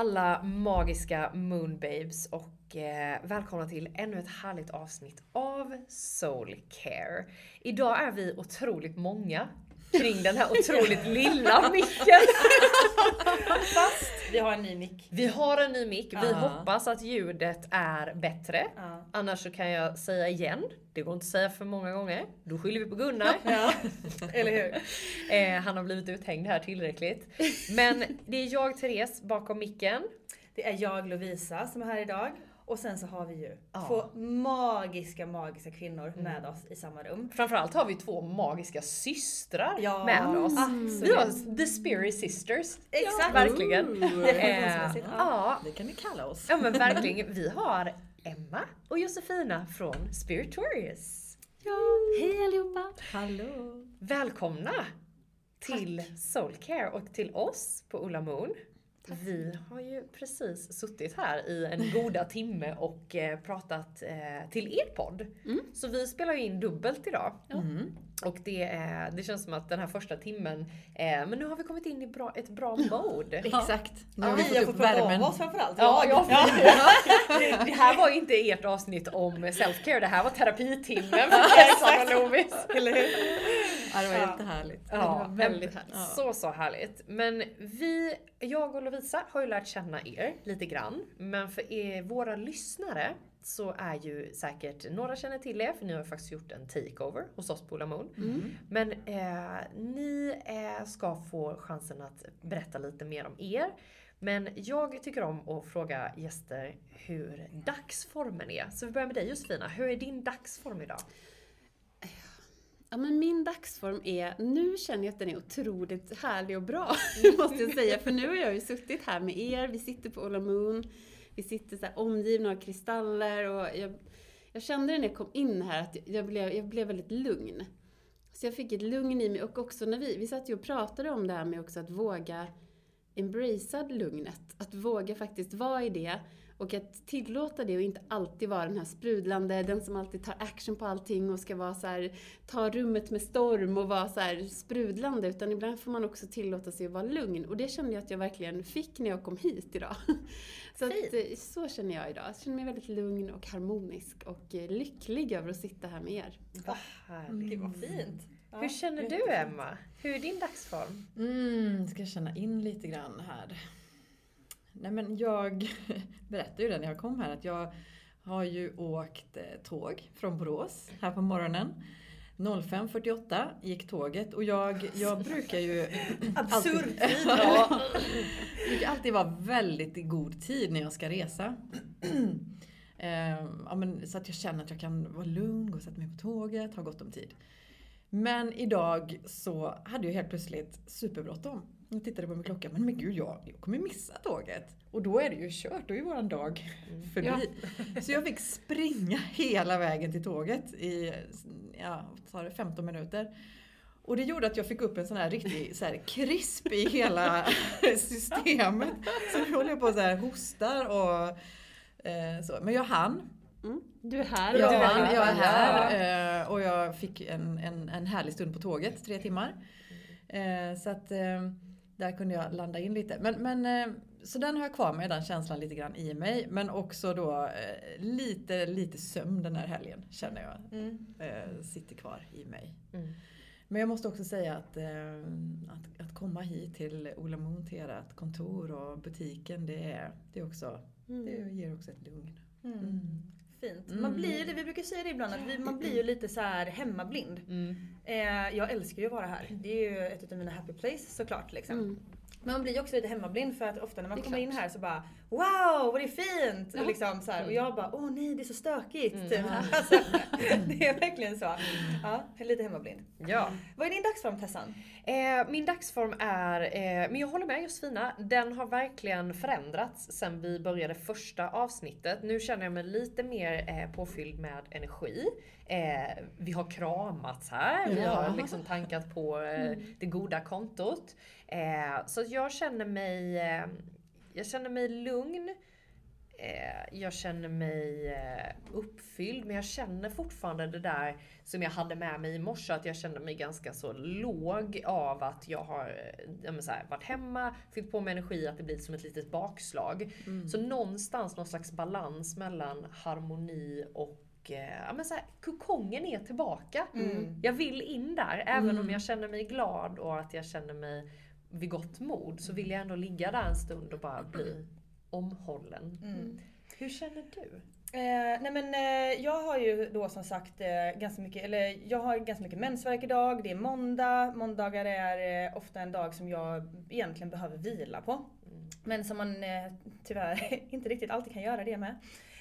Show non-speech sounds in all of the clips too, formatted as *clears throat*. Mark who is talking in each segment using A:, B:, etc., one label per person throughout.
A: Alla magiska moonbabes och eh, välkomna till ännu ett härligt avsnitt av Soul Care. Idag är vi otroligt många kring den här otroligt lilla micken. *laughs*
B: Fast vi har en ny mick.
A: Vi har en ny mick. Vi
B: Ja.
A: hoppas att ljudet är bättre.
B: Ja.
A: Annars så kan jag säga igen, det går inte att säga för många gånger. Då skyller vi på Gunnar.
B: Ja, *laughs* eller hur?
A: Eh, han har blivit uthängd här tillräckligt. Men det är jag, Therese, bakom micken.
B: Det är jag Lovisa som är här idag. Och sen så har vi ju
A: Ja.
B: två magiska, magiska kvinnor med oss i samma rum.
A: Framförallt har vi två magiska systrar
B: Ja,
A: med oss.
B: absolut.
A: Vi har The Spirit Sisters.
B: Exakt.
A: Verkligen. *laughs*
B: Ja.
A: ja.
C: Det kan ni kalla oss.
A: ja men verkligen. *laughs* Vi har Emma och Josefina från Spiritorius.
B: Hej allihopa!
C: Hallå!
A: Välkomna till Soulcare och till oss på Ulla Moon. Vi har ju precis suttit här i en goda *laughs* timme och eh, pratat eh, till er podd. Så vi spelar ju in dubbelt idag.
C: Mm.
A: Och det, är, det känns som att den här första timmen, eh, men nu har vi kommit in i bra, ett bra mode. *laughs*
C: Exakt. Nu har
B: vi
C: vi
B: har
C: fått upp värmen.
B: oss framförallt.
A: Ja, ja, det, *laughs* *laughs* det här var inte ert avsnitt om self-care, det här var terapitimmen för Kajsan och Lovis.
B: Eller hur?
C: Ja, det var
B: Ja.
C: jättehärligt.
A: Ja,
C: det var väldigt härligt. Ja.
A: Så, så härligt. Men vi, jag och Lovisa har ju lärt känna er lite grann. Men för er, våra lyssnare så är ju säkert, några känner till er för ni har faktiskt gjort en takeover hos oss på Ulla Moon.
C: Mm.
A: Men eh, ni eh, ska få chansen att berätta lite mer om er. Men jag tycker om att fråga gäster hur dagsformen är. Så vi börjar med dig Josefina, hur är din dagsform idag?
D: Ja, men min dagsform är, nu känner jag att den är otroligt härlig och bra, *laughs* måste jag säga. För nu har jag ju suttit här med er, vi sitter på Ola Moon, vi sitter så här omgivna av kristaller och jag, jag kände när jag kom in här att jag blev, jag blev väldigt lugn. Så jag fick ett lugn i mig och också när vi, vi satt ju och pratade om det här med också att våga embracea lugnet. Att våga faktiskt vara i det och att tillåta det och inte alltid vara den här sprudlande, den som alltid tar action på allting och ska vara så här, ta rummet med storm och vara så här sprudlande. Utan ibland får man också tillåta sig att vara lugn. Och det kände jag att jag verkligen fick när jag kom hit idag. *laughs* Så, att, eh, så känner jag idag. Jag känner mig väldigt lugn och harmonisk och eh, lycklig över att sitta här med er.
A: Vad härligt.
B: Gud vad fint.
A: Hur känner du Emma? Hur är din dagsform?
C: Mm, ska jag känna in lite grann här. Nej men jag *laughs* berättade ju det när jag kom här att jag har ju åkt eh, tåg från Borås här på morgonen. 05.48 gick tåget och jag, jag brukar ju *laughs*
B: Absurd tid. *laughs*
C: ja, brukar alltid vara väldigt i god tid när jag ska resa. *clears throat* Ehm, ja, men, så att jag känner att jag kan vara lugn, och sätta mig på tåget, ha gott om tid. Men idag så hade jag helt plötsligt superbråttom. Jag tittade på min klocka, men men gud jag, jag kommer missa tåget. Och då är det ju kört, då är ju våran dag förbi. *laughs* Så jag fick springa hela vägen till tåget i ja, sa det, 15 minuter. Och det gjorde att jag fick upp en sån här riktig så här, krisp i hela *laughs* systemet. Så nu håller jag på och så här hostar och eh, så. Men jag hann.
D: Du är här.
C: Jag,
D: du är här.
C: jag är här eh, och jag fick en, en, en härlig stund på tåget, tre timmar. Eh, så att eh, där kunde jag landa in lite. Men, men, eh, så den har jag kvar med, den känslan lite grann i mig. Men också då eh, lite, lite sömn den här helgen känner jag. Eh, sitter kvar i mig.
A: Mm.
C: Men jag måste också säga att, att, att komma hit till Ola Moon, till ert kontor och butiken, det, är, det, är också, det ger också ett lugn.
B: Mm. Fint.
C: Mm.
B: Man blir det, vi brukar säga det ibland, att vi, man blir ju lite så här hemmablind. Eh, jag älskar ju att vara här. Det är ju ett av mina happy place såklart. Liksom.
D: Mm.
B: Men man blir ju också lite hemmablind för att ofta när man kommer in
D: klart.
B: här så bara Wow, vad det är fint! Och, liksom så här, och jag bara Åh nej, det är så stökigt.
A: Mm.
B: Typ. *laughs* Alltså, det är verkligen så. Ja, lite hemmablind.
A: Ja.
B: Vad är din dagsform Tessan?
A: Eh, min dagsform är, eh, men jag håller med Josefina, den har verkligen förändrats sen vi började första avsnittet. Nu känner jag mig lite mer eh, påfylld med energi. Eh, vi har kramats här, vi
D: Ja.
A: har liksom tankat på eh, det goda kontot. Eh, så jag känner mig, eh, jag känner mig lugn. Eh, jag känner mig eh, uppfylld men jag känner fortfarande det där som jag hade med mig i morse att jag känner mig ganska så låg av att jag har eh, ja, men så här, varit hemma, fyllt på med energi, att det blir som ett litet bakslag. Så någonstans någon slags balans mellan harmoni och Ja, men så här, kokongen är tillbaka. Jag vill in där, även om jag känner mig glad och att jag känner mig vid gott mod så vill jag ändå ligga där en stund och bara bli omhållen. Hur känner du?
B: Eh, nej men eh, jag har ju då som sagt eh, ganska mycket, eller jag har ganska mycket mensvärk idag. Det är måndag. Måndagar är eh, ofta en dag som jag egentligen behöver vila på. Men som man eh, tyvärr *laughs* inte riktigt alltid kan göra det med.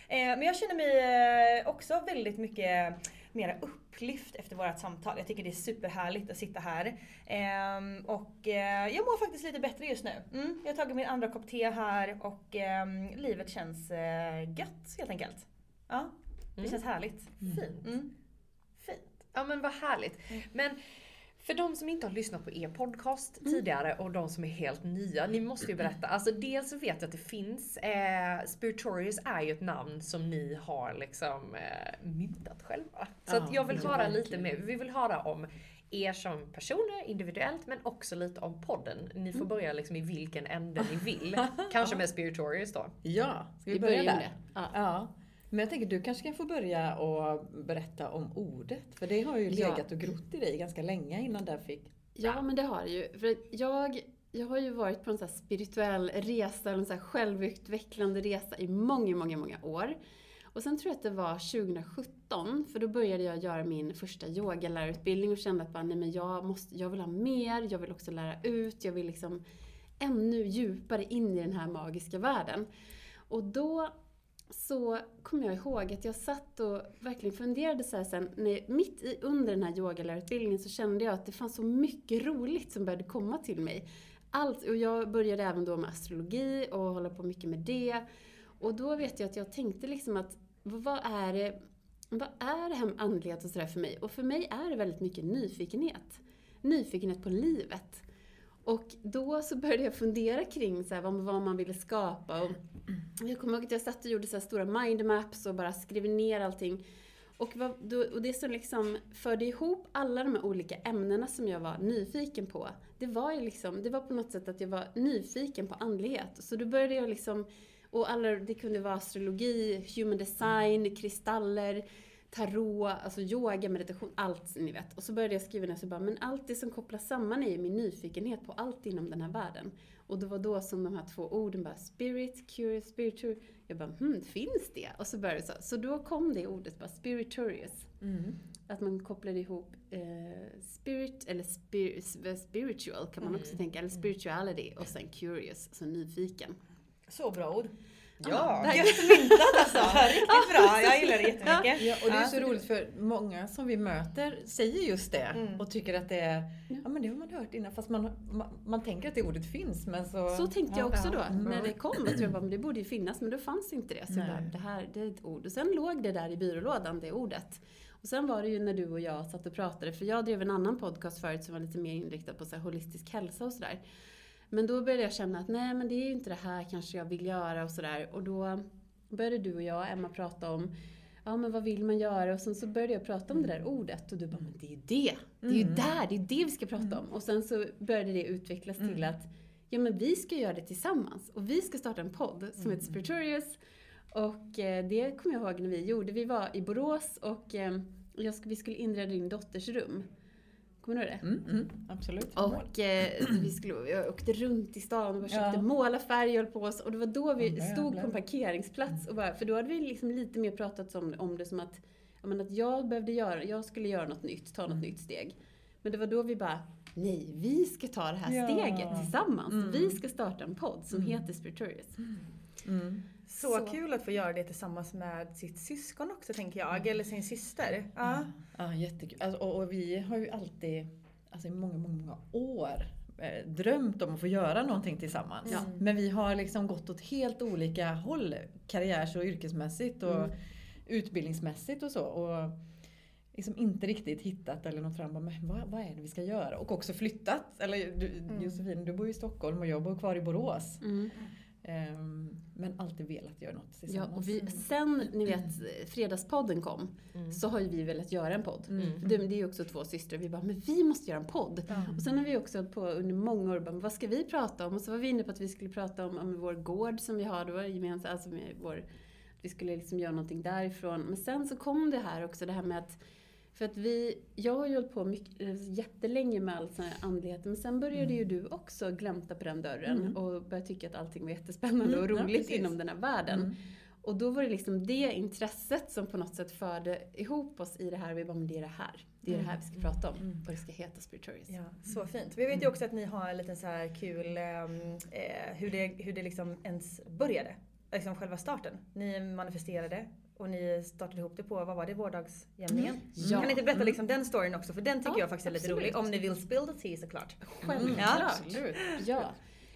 B: Eh, men jag känner mig också väldigt mycket mera upplyft efter vårt samtal. Jag tycker det är superhärligt att sitta här. Ehm, och eh, jag mår faktiskt lite bättre just nu. Mm, jag har tagit min andra kopp te här och ehm, livet känns eh, gött helt enkelt. Ja, det
A: Mm.
B: känns härligt.
A: Fint.
B: Mm.
A: Fint. Ja men vad härligt. Men för de som inte har lyssnat på er podcast
B: Mm.
A: tidigare och de som är helt nya, ni måste ju berätta. Alltså dels vet jag att det finns, eh, Spiritorius är ju ett namn som ni har liksom eh, myntat själva. Så
C: Ja,
A: att jag vill höra lite mer, vi vill höra om er som personer individuellt men också lite om podden. Ni
B: Mm.
A: får börja liksom i vilken ände ni vill. *laughs* Kanske med Spiritorius då.
C: Ja, ska vi,
D: Vi
C: börja där?
D: Ja.
C: Ja. Men jag tänker du kanske kan få börja och berätta om ordet. För det har ju
D: Ja.
C: legat och grott i dig ganska länge innan det fick...
D: Ja, men det har det ju. För jag, jag har ju varit på en sån här spirituell resa, en här självutvecklande resa i många, många, många år. Och sen tror jag att det var 2017, för då började jag göra min första yogalärarutbildning och kände att bara, nej men jag, måste, jag vill ha mer, jag vill också lära ut, jag vill liksom ännu djupare in i den här magiska världen. Och då så kom jag ihåg att jag satt och verkligen funderade så här sen, när, mitt i, under den här yogalärarutbildningen så kände jag att det fanns så mycket roligt som började komma till mig. Allt, och jag började även då med astrologi och hålla på mycket med det. Och då vet jag att jag tänkte liksom att vad är det vad är det här med andlighet och sådär för mig? Och för mig är det väldigt mycket nyfikenhet. Nyfikenhet på livet. Och då så började jag fundera kring så här, vad, vad man ville skapa. Och jag kommer ihåg att jag satt och gjorde så här stora mindmaps och bara skrev ner allting. Och, vad, då, och det som liksom förde ihop alla de här olika ämnena som jag var nyfiken på, det var ju liksom, det var på något sätt att jag var nyfiken på andlighet. Så då började jag liksom, och alla, det kunde vara astrologi, human design, kristaller, tarot, alltså yoga, meditation, allt ni vet. Och så började jag skriva ner så bara, men allt det som kopplas samman är ju min nyfikenhet på allt inom den här världen. Och det var då som de här två orden bara, spirit, curious, spiritual. Jag bara, hmm, finns det? Och så började det så. Så då kom det ordet bara, spiritorious. Att man kopplar ihop eh, spirit, eller spir, spiritual kan man också tänka, eller spirituality och sen curious, alltså nyfiken.
B: Så bra ord.
C: Ja.
B: Det här är jättemyntat alltså. *laughs* Riktigt bra. Jag gillar det jättemycket.
C: Ja, och det är så roligt för många som vi möter säger just det och tycker att det är, ja men det har man hört innan fast man, man, man tänker att det ordet finns men så...
D: Så tänkte jag också då.
C: Mm.
D: När det kom, att jag bara, men det borde ju finnas, men då fanns inte det. Så jag bara, det här, det är ett ord. Och sen låg det där i byrålådan, det ordet. Och sen var det ju när du och jag satt och pratade, för jag drev en annan podcast förut som var lite mer inriktad på så här holistisk hälsa och sådär. Men då började jag känna att nej men det är ju inte det här kanske jag vill göra och sådär. Och då började du och jag, Emma, prata om Ja men vad vill man göra? Och sen så började jag prata om det där ordet och du bara, men det är ju det! Det är ju där, det är det vi ska prata om. Och sen så började det utvecklas till att ja men vi ska göra det tillsammans. Och vi ska starta en podd som heter Spiritorious. Och eh, det kommer jag ihåg när vi gjorde. Vi var i Borås och eh, jag vi skulle inreda din dotters rum. Kommer du ihåg det?
C: Mm, mm, absolut.
D: Och eh, vi skulle, jag åkte runt i stan och bara köpte
C: Ja.
D: målarfärg och höll på oss. Och det var då vi
C: Jävlar,
D: stod på en parkeringsplats. Och bara, för då hade vi liksom lite mer pratat om, om det som att, ja, men att jag behövde göra, jag skulle göra något nytt, ta något
C: Mm.
D: nytt steg. Men det var då vi bara, nej, vi ska ta det här
C: Ja.
D: steget tillsammans.
C: Mm.
D: Vi ska starta en podd som heter Spiritorious.
C: Mm.
B: Så, kul att få göra det tillsammans med sitt syskon också tänker jag. Eller sin syster. Ja.
C: Ja, jättekul. Alltså, och, och vi har ju alltid, alltså i många, många, många år eh, drömt om att få göra någonting tillsammans.
D: Ja.
C: Men vi har liksom gått åt helt olika håll, karriärs och yrkesmässigt och
D: Mm.
C: utbildningsmässigt och så. Och liksom inte riktigt hittat eller nått fram, men vad, vad är det vi ska göra? Och också flyttat. Eller du, Josefin, du bor i Stockholm och jag bor kvar i Borås.
D: Mm.
C: Ehm, men alltid velat göra något
D: Ja,
C: tillsammans.
D: och vi, sen ni vet Fredagspodden kom så har ju vi velat göra en podd.
C: Mm.
D: Det, det är ju också två systrar. Vi bara, men vi måste göra en podd. Och sen har vi också på under många år, bara, men vad ska vi prata om? Och så var vi inne på att vi skulle prata om, om vår gård som vi har då gemensamt, alltså med vår, att vi skulle liksom göra någonting därifrån. Men sen så kom det här också, det här med att för att vi, jag har ju hållit på mycket, eh, jättelänge med all sån här andlighet, men sen började ju du också glänta på den dörren och började tycka att allting var jättespännande och
C: Mm, ja,
D: roligt
C: precis.
D: inom den här världen. Och då var det liksom det intresset som på något sätt förde ihop oss i det här. Vi bara, men det är det här. Det är det här vi ska prata om. Och det ska heta Spiritorious.
B: Ja, så fint. Vi vet ju också att ni har en liten så här kul ehm, eh, hur det, hur det liksom ens började. Liksom själva starten. Ni manifesterade och ni startade ihop det på, vad var det, vårdagsjämningen?
D: Ja.
B: Kan ni inte berätta liksom den storyn också? För den tycker
D: Ja,
B: jag faktiskt är lite
D: absolut.
B: rolig. Om ni vill spill the tea såklart.
D: Självklart.
B: Ja,
C: absolut.
D: Ja.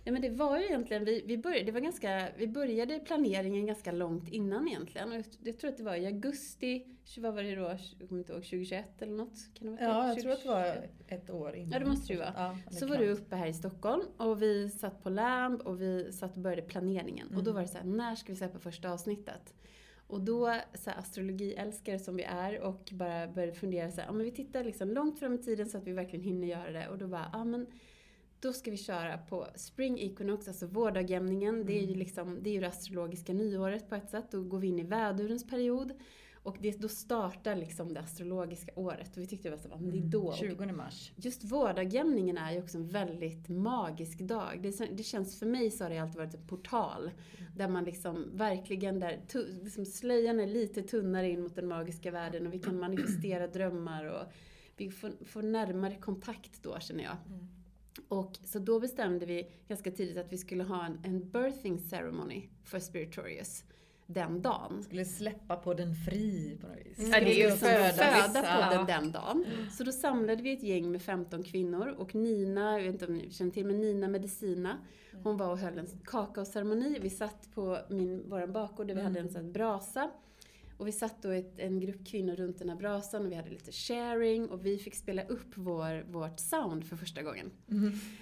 D: Nej, men det var ju egentligen, vi, vi, började, det var ganska, vi började planeringen ganska långt innan egentligen. Och jag, jag tror att det var i augusti, vad var det då, jag kommer inte ihåg, 2021 eller något? Kan det vara
C: Ja, jag
D: 20?
C: tror att det var ett år innan.
D: Ja, det måste det ju vara.
C: Ja, det
D: Så var du uppe här i Stockholm och vi satt på LAMB och vi satt och började planeringen. Och då
C: Mm.
D: var det så här, när ska vi släppa första avsnittet? Och då, så här, astrologiälskare som vi är och bara började fundera så här, ja men vi tittar liksom långt fram i tiden så att vi verkligen hinner göra det. Och då bara, ja men då ska vi köra på Spring Equinox, alltså vårdagjämningen. Det är
C: Mm.
D: ju liksom, det är ju det astrologiska nyåret på ett sätt. Då går vi in i vädurens period. Och det, då startar liksom det astrologiska året. Och vi tyckte det var så, men det är då. Och
C: 20 mars.
D: Just vårdagjämningen är ju också en väldigt magisk dag. Det, det känns, för mig så har det alltid varit en portal. Där man liksom verkligen, där tu, liksom slöjan är lite tunnare in mot den magiska världen och vi kan manifestera drömmar och vi får, får närmare kontakt då känner jag. Och så då bestämde vi ganska tidigt att vi skulle ha en, en birthing ceremony för Spiritorious den dagen.
C: Skulle släppa på den fri på något vis.
D: Ja, det är ju föda,
C: föda vissa-
D: podden den dagen. Så då samlade vi ett gäng med 15 kvinnor och Nina, jag vet inte om ni känner till, men Nina Medicina, hon var och höll en kakaoceremoni. Vi satt på min, våran bakgård där vi hade en sån brasa. Och vi satt då ett, en grupp kvinnor runt den här brasan och vi hade lite sharing och vi fick spela upp vår, vårt sound för första gången.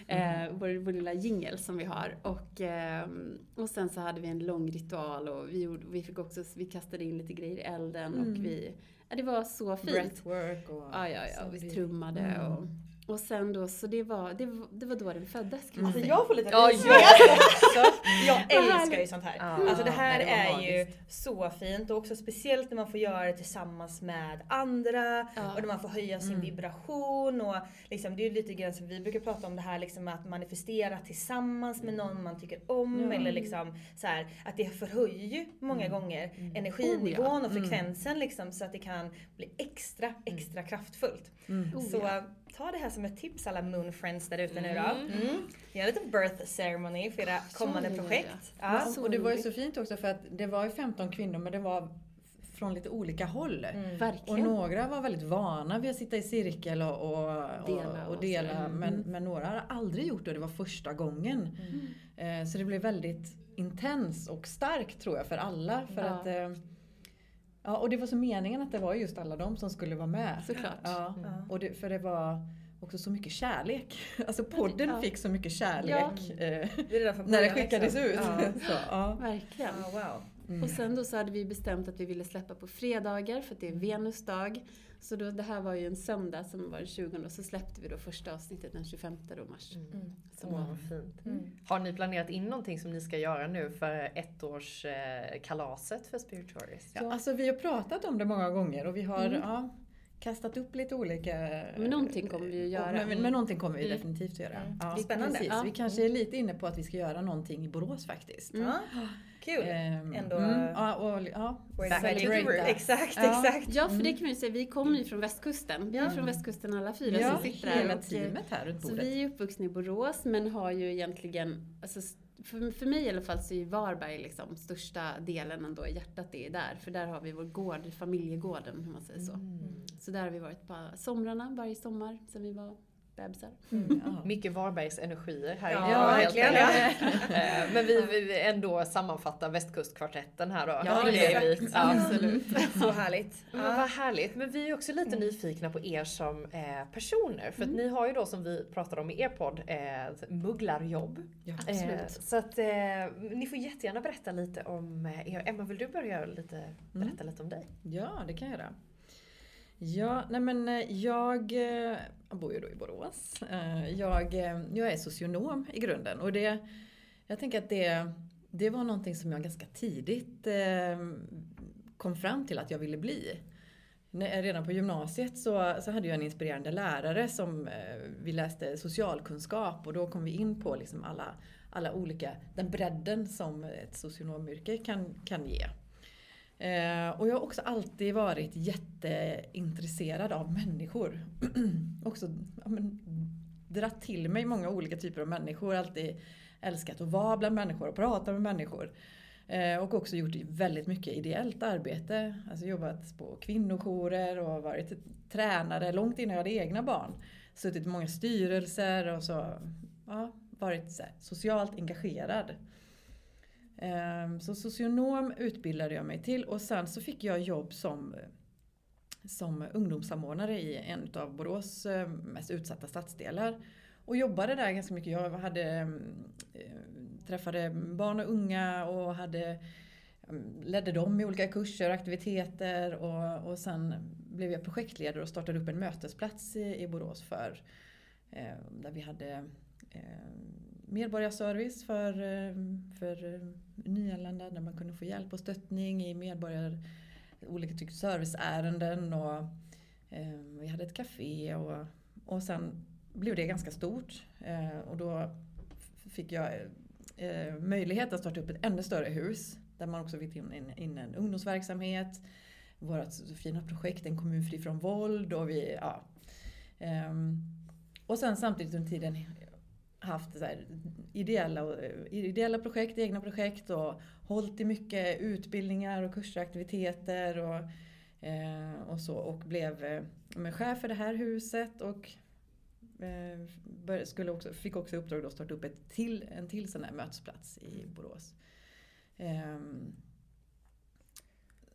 D: Eh, vår, vår lilla jingle som vi har. Och, ehm, och sen så hade vi en lång ritual och vi, gjorde, vi fick också, vi kastade in lite grejer i elden och vi, ja, det var så fint.
C: Breathwork och...
D: Ja, ja, ja.
C: så
D: Vi trummade
C: Mm.
D: och, och sen då, så det var, det, var- det var då den föddes kan man
B: Alltså
D: säga.
B: jag får lite
A: Ja,
B: rysningar också. Jag älskar ju sånt här.
A: Ja.
B: Alltså det här
A: Nej, det
B: är ju
A: magiskt.
B: så fint och också speciellt när man får göra det tillsammans med andra
D: Ja.
B: och när man får höja sin
C: Mm.
B: vibration och liksom, det är ju lite grann som vi brukar prata om det här liksom att manifestera tillsammans med någon man tycker om
C: Ja.
B: eller liksom så här, att det förhöjer ju många gånger energinivån
D: Oh, ja.
B: och frekvensen liksom så att det kan bli extra, extra kraftfullt.
C: Mm.
D: Oh,
B: Så
D: ja.
B: Ta det här som ett tips alla moon friends där ute nu då. Mm. Gör lite birth ceremony för era kommande
D: jag.
B: projekt.
C: Ja,
B: Ja.
D: Så
C: och det var ju så fint också för att det var ju 15 kvinnor men det var från lite olika håll.
B: Mm.
C: Och några var väldigt vana vid att sitta i cirkel och, och
D: Dela
C: och, och
D: och
C: dela
D: sådär.
C: men, men några hade aldrig gjort det och det var första gången. Eh, så det blev väldigt intens och starkt tror jag för alla. För
D: Ja.
C: att, eh, ja, och det var så meningen att det var just alla de som skulle vara med.
D: Såklart.
C: Ja,
B: Ja.
C: och det, för det var också så mycket kärlek. *laughs* Alltså podden
D: Ja.
C: fick så mycket kärlek eh, när det
B: början,
C: skickades
B: liksom.
C: ut.
B: Ja. *laughs*
C: Så, ja.
D: Verkligen.
B: Wow.
C: Mm.
D: Och sen då så hade vi bestämt att vi ville släppa på fredagar för att det är Venusdag. Så då, det här var ju en söndag som var den 20 och så släppte vi då första avsnittet den 25 då mars.
A: Mm.
D: Så,
A: Åh, vad fint.
B: Mm.
A: Har ni planerat in någonting som ni ska göra nu för ettårskalaset kalaset för Spiritualist?
C: Ja, alltså vi har pratat om det många gånger och vi har
D: Mm.
C: ja, kastat upp lite olika...
D: Men någonting kommer vi ju göra.
C: Men, men någonting kommer vi
D: Mm.
C: definitivt göra.
B: Mm.
C: Ja,
B: Det är spännande.
C: Precis.
D: Ja.
C: Vi kanske är lite inne på att vi ska göra någonting i Borås faktiskt.
D: Mm.
B: Ja. Kul.
C: Ehm,
B: Ändå-
C: mm, ja, och, ja.
B: Exakt,
C: Ja.
B: exakt.
D: Ja, för det kan man ju säga, vi kommer ju från västkusten. Vi är från västkusten alla fyra
C: ja,
D: som sitter här.
C: hela
D: eh,
C: teamet här runt
D: Så
C: bordet.
D: vi är uppvuxna i Borås men har ju egentligen, alltså, för, för mig i alla fall så är Varberg liksom största delen ändå, hjärtat är där. För där har vi vår gård, familjegården om man säger så. Så där har vi varit på somrarna varje sommar sen vi var bebisar.
C: Mm, ja.
A: Mycket Varbergs energier här
B: Ja,
A: inne. helt
B: verkligen.
A: Eh, Men vi vi ändå sammanfattar västkustkvartetten här då.
B: Ja,
A: Det är vi. Ja.
D: Absolut.
B: Så härligt.
A: Men vad härligt. Men vi är också lite nyfikna på er som eh, personer. För att ni har ju då som vi pratade om i er podd, eh, mugglarjobb.
C: Ja,
A: Eh, så att eh, ni får jättegärna berätta lite om er. Emma, vill du börja lite, berätta lite om dig?
C: Ja, det kan jag göra. Ja, nej men eh, jag, jag bor ju då i Borås. Eh, jag, jag är socionom i grunden och det, jag tänker att det, det var någonting som jag ganska tidigt kom fram till att jag ville bli. Redan på gymnasiet så, så hade jag en inspirerande lärare som vi läste socialkunskap och då kom vi in på liksom alla, alla olika, den bredden som ett socionomyrke kan, kan ge. Eh, och jag har också alltid varit jätteintresserad av människor. *clears throat* också ja, men, dratt till mig många olika typer av människor. Alltid älskat att vara bland människor och prata med människor. Eh, och också gjort väldigt mycket ideellt arbete. Alltså jobbat på kvinnojourer och varit tränare långt innan jag hade egna barn. Suttit i många styrelser och så, ja, varit så här, socialt engagerad. Ehm, så socionom utbildade jag mig till och sen så fick jag jobb som, som ungdomssamordnare i en av Borås eh, mest utsatta stadsdelar. Och jobbade där ganska mycket. Jag hade, ehm, eh, träffade barn och unga och hade, ehm, ledde dem i olika kurser och aktiviteter. Och, och sen blev jag projektledare och startade upp en mötesplats i, i Borås för eh, där vi hade medborgarservice för, eh, för eh, nyanlända där man kunde få hjälp och stöttning i medborgar, olika typer av serviceärenden och eh, vi hade ett café och, och sen blev det ganska stort eh, och då fick jag eh, möjlighet att starta upp ett ännu större hus där man också fick in, in, in en ungdomsverksamhet, vårt fina projekt En kommun fri från våld och vi, ja. Ehm, och sen samtidigt under tiden haft så här ideella, ideella projekt, egna projekt och hållit i mycket utbildningar och kurser och eh, och så och blev eh, chef för det här huset och eh, bör- skulle också, fick också uppdrag att starta upp ett till, en till sån här mötesplats i Borås. Ehm,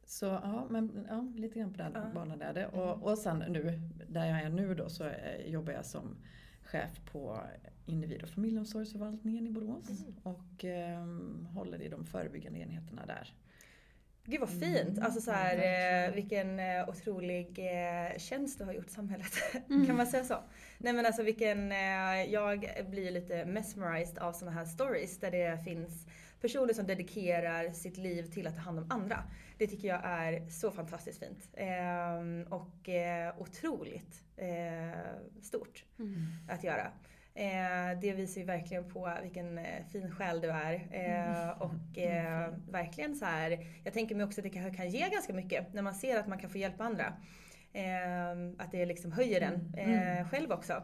C: Så ja, men ja, lite grann på den
B: Ja.
C: banan är det. Och, och sen nu, där jag är nu då, så eh, jobbar jag som chef på individ och familjeomsorgsförvaltningen i Borås. Och ehm, håller i de förebyggande enheterna där.
B: Gud vad fint! Alltså så här, eh, vilken eh, otrolig eh, tjänst du har gjort samhället. *laughs* kan man säga så? Nej men alltså vilken, eh, jag blir lite mesmerized av såna här stories där det finns personer som dedikerar sitt liv till att ta hand om andra. Det tycker jag är så fantastiskt fint. Eh, och eh, otroligt eh, stort att göra. Eh, det visar ju verkligen på vilken eh, fin själ du är. Eh, och *laughs* eh, verkligen så här, jag tänker mig också att det kan, kan ge ganska mycket när man ser att man kan få hjälpa andra. Eh, att det liksom höjer den eh, själv också.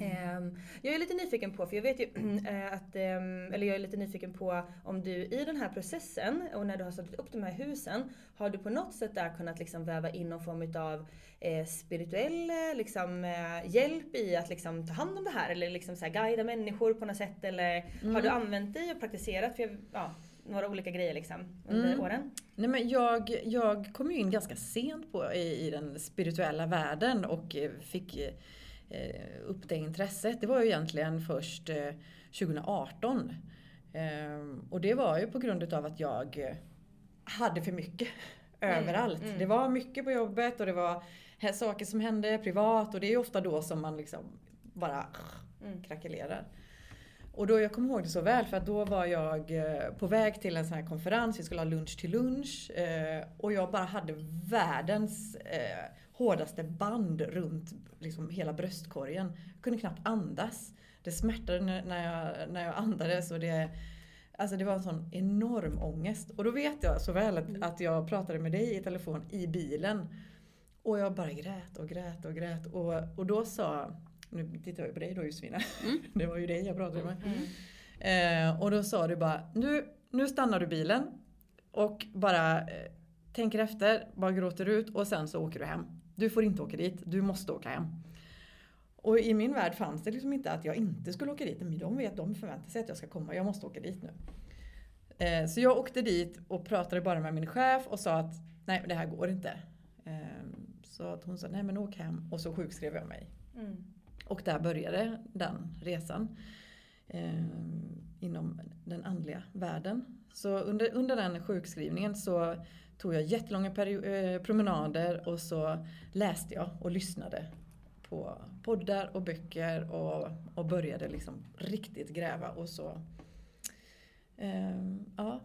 B: Ehm, Jag är lite nyfiken på, för jag vet ju *clears throat* eh, att, ehm, eller jag är lite nyfiken på om du i den här processen och när du har satt upp de här husen, har du på något sätt där kunnat liksom väva in någon form av eh, spirituell eh, liksom, hjälp i att liksom ta hand om det här eller liksom så här guida människor på något sätt eller har du använt dig och praktiserat för, ja, några olika grejer liksom under
C: Mm.
B: åren?
C: Nej, men jag, jag kom ju in ganska sent på, i, i den spirituella världen och fick upp det intresset. Det var ju egentligen först eh, 2018. Ehm, och det var ju på grund utav att jag eh, hade för mycket *laughs* överallt. Det var mycket på jobbet och det var saker som hände privat och det är ju ofta då som man liksom bara krackelerar. Och då, jag kommer ihåg det så väl för att då var jag eh, på väg till en sån här konferens, vi skulle ha lunch till lunch eh, och jag bara hade världens eh, hårdaste band runt liksom, hela bröstkorgen. Jag kunde knappt andas. Det smärtade när, jag, när jag andades och det, alltså det var en sån enorm ångest. Och då vet jag så väl att, att jag pratade med dig i telefon i bilen och jag bara grät och grät och grät och, och då sa nu tittar jag på dig då Josefina. *laughs* Det var ju dig jag pratade med. Eh, och då sa du bara, nu, nu stannar du bilen och bara eh, tänker efter, bara gråter ut och sen så åker du hem. Du får inte åka dit, du måste åka hem. Och i min värld fanns det liksom inte att jag inte skulle åka dit. Men de vet, de förväntar sig att jag ska komma. Jag måste åka dit nu. Eh, så jag åkte dit och pratade bara med min chef och sa att nej, det här går inte. Eh, så att hon sa nej men åk hem och så sjukskrev jag mig. Och där började den resan. Eh, inom den andliga världen. Så under, under den sjukskrivningen så tog jag jättelånga eh, promenader och så läste jag och lyssnade på poddar och böcker och, och började liksom riktigt gräva och så eh, ja,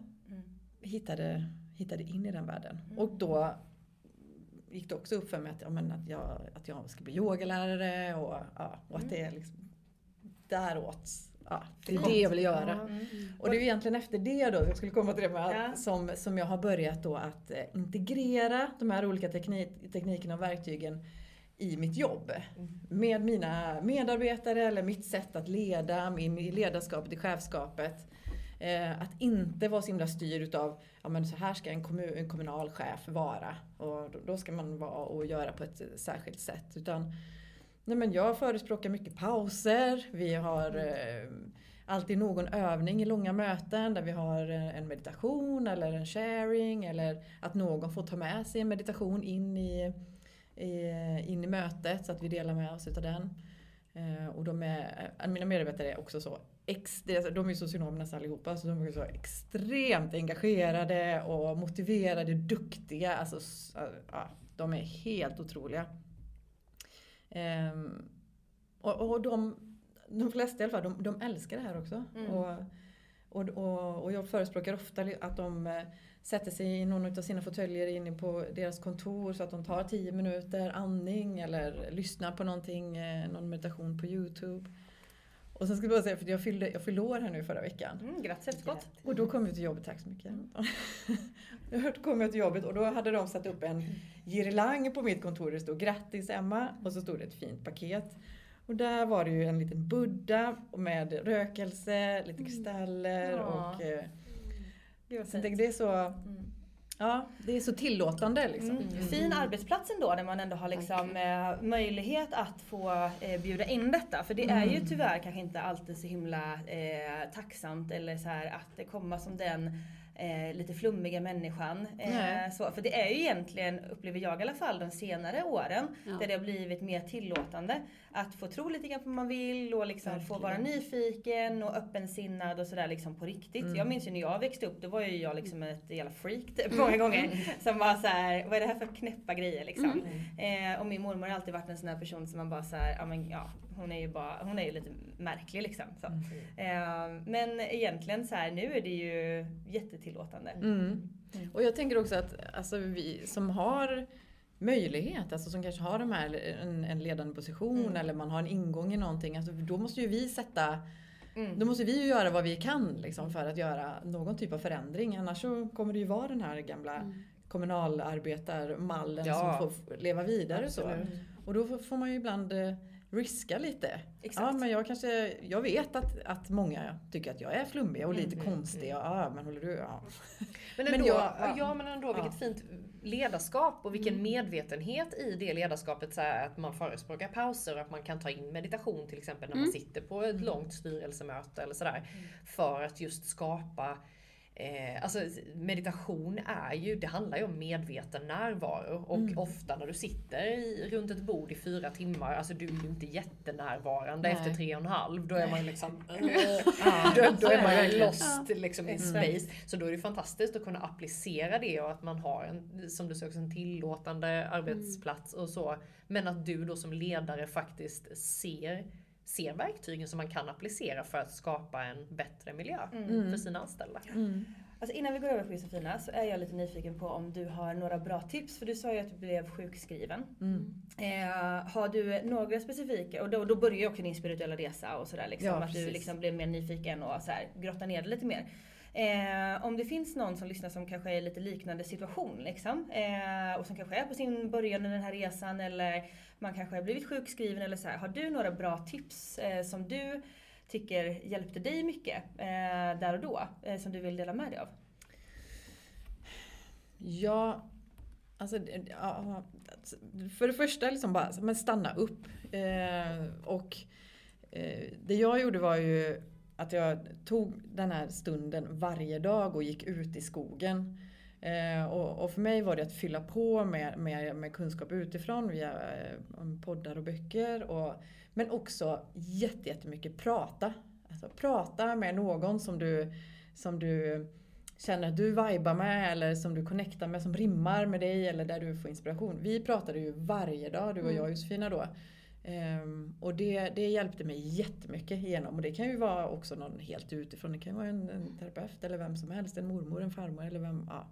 C: hittade, hittade in i den världen. Och då gick det också upp för mig att, ja, men att, jag, att jag ska bli yogalärare och, ja, och att det är liksom däråt. Ja, det är det jag vill göra. Och det är ju egentligen efter det då, jag skulle komma till det med,
B: Ja.
C: som, som jag har börjat då att eh, integrera de här olika teknik, teknikerna och verktygen i mitt jobb. Med mina medarbetare eller mitt sätt att leda, min i ledarskapet, i chefskapet. Eh, att inte vara så himla styrd utav, ja men så här ska en, kommun, en kommunal chef vara. Och då, då ska man vara och göra på ett särskilt sätt. Utan Nej, men jag förespråkar mycket pauser. Vi har eh, alltid någon övning i långa möten där vi har eh, en meditation eller en sharing eller att någon får ta med sig en meditation in i, i, eh, in i mötet så att vi delar med oss utav den. Eh, och de är, eh, mina medarbetare är också så ex, alltså, de är socionomer nästan allihopa, så de är så extremt engagerade och motiverade, duktiga. Alltså, ja, de är helt otroliga. Ehm, och och de, de flesta i alla fall, de, de älskar det här också. Och, och, och, och jag förespråkar ofta att de eh, sätter sig i någon av sina fåtöljer inne på deras kontor så att de tar 10 minuter andning eller lyssnar på någonting, eh, någon meditation på Youtube. Och sen ska jag bara säga, för jag fyllde, jag fyllde år här nu förra veckan.
B: Mm, grattis efterskott.
C: Och då kom jag till jobbet, tack så mycket. *laughs* då kom jag till jobbet och då hade de satt upp en girlang på mitt kontor det stod grattis Emma och så stod det ett fint paket. Och där var det ju en liten buddha med rökelse, lite kristaller
B: Ja.
C: och eh,
B: Gud fint.
C: tänkte, det är så, ja, det är så tillåtande liksom.
B: Mm. Fin arbetsplats ändå när man ändå har liksom, eh, möjlighet att få eh, bjuda in detta. För det är ju tyvärr kanske inte alltid så himla eh, tacksamt eller så här att det kommer som den eh, lite flummiga människan. Eh, så, för det är ju egentligen, upplever jag i alla fall, de senare åren
D: Ja.
B: där det har blivit mer tillåtande. Att få tro lite grann på vad man vill och liksom få vara nyfiken och öppensinnad och sådär liksom på riktigt.
C: Mm.
B: Jag minns ju när jag växte upp, då var ju jag liksom ett jävla freak typ, många gånger. Som var så här, vad är det här för knäppa grejer liksom. Eh, och min mormor har alltid varit en sån här person som man bara så här, ja men ja, hon är ju bara, hon är ju lite märklig liksom. Så. Eh, men egentligen så här, nu är det ju jättetillåtande.
C: Mm. Och jag tänker också att alltså, vi som har möjlighet, alltså som kanske har de här, en, en ledande position
B: Mm.
C: eller man har en ingång i någonting, alltså, då måste ju vi sätta
B: Mm.
C: Då måste vi ju göra vad vi kan liksom, för att göra någon typ av förändring. Annars så kommer det ju vara den här gamla
D: Mm.
C: kommunalarbetarmallen
A: Ja.
C: som får leva vidare. Så. Och då får- får man ju ibland eh, riska lite.
B: Exakt.
C: Ja, men jag kanske, jag vet att, att många tycker att jag är flummig och lite
A: Mm,
C: konstig. Ja, men håller du? Ja.
A: Men
C: Men
A: ändå,
C: jag-
A: ja.
C: ja.
A: men ändå vilket
C: Ja.
A: fint ledarskap och vilken medvetenhet i det ledarskapet. Så här, att man förespråkar pauser och att man kan ta in meditation till exempel när man sitter på ett långt styrelsemöte eller sådär. För att just skapa Eh, alltså meditation är ju, det handlar ju om medveten närvaro och ofta när du sitter i, runt ett bord i fyra timmar, alltså du är ju inte jättenärvarande
C: Nej.
A: efter tre och en halv. Då är man liksom, *laughs* då, då är man ju lost liksom in space. Så då är det fantastiskt att kunna applicera det och att man har en, som du också, en tillåtande arbetsplats och så. Men att du då som ledare faktiskt ser, ser verktygen som man kan applicera för att skapa en bättre miljö för sina anställda.
B: Alltså innan vi går över på Josefina så är jag lite nyfiken på om du har några bra tips. För du sa ju att du blev sjukskriven.
C: Mm.
B: Eh, har du några specifika, och då, då börjar ju också din spirituella resa och sådär liksom.
C: Ja,
B: att du liksom blev mer nyfiken och så här, grotta ner det lite mer. Eh, om det finns någon som lyssnar som kanske är i lite liknande situation liksom. Eh, och som kanske är på sin början i den här resan eller man kanske har blivit sjukskriven eller så här. Har du några bra tips eh, som du tycker hjälpte dig mycket eh, där och då? Eh, som du vill dela med dig av?
C: Ja, alltså ja, alltså, för det första liksom bara men stanna upp. Eh, och eh, det jag gjorde var ju att jag tog den här stunden varje dag och gick ut i skogen. Eh, och, och för mig var det att fylla på med, med, med kunskap utifrån via eh, poddar och böcker. Och, men också jätte- jättemycket prata. Alltså prata med någon som du, som du känner att du vibar med eller som du connectar med, som rimmar med dig eller där du får inspiration. Vi pratade ju varje dag, du och jag och Josefina då. Ehm, och det, det hjälpte mig jättemycket igenom. Och det kan ju vara också någon helt utifrån. Det kan ju vara en, en terapeut eller vem som helst. En mormor, en farmor eller vem. Ja.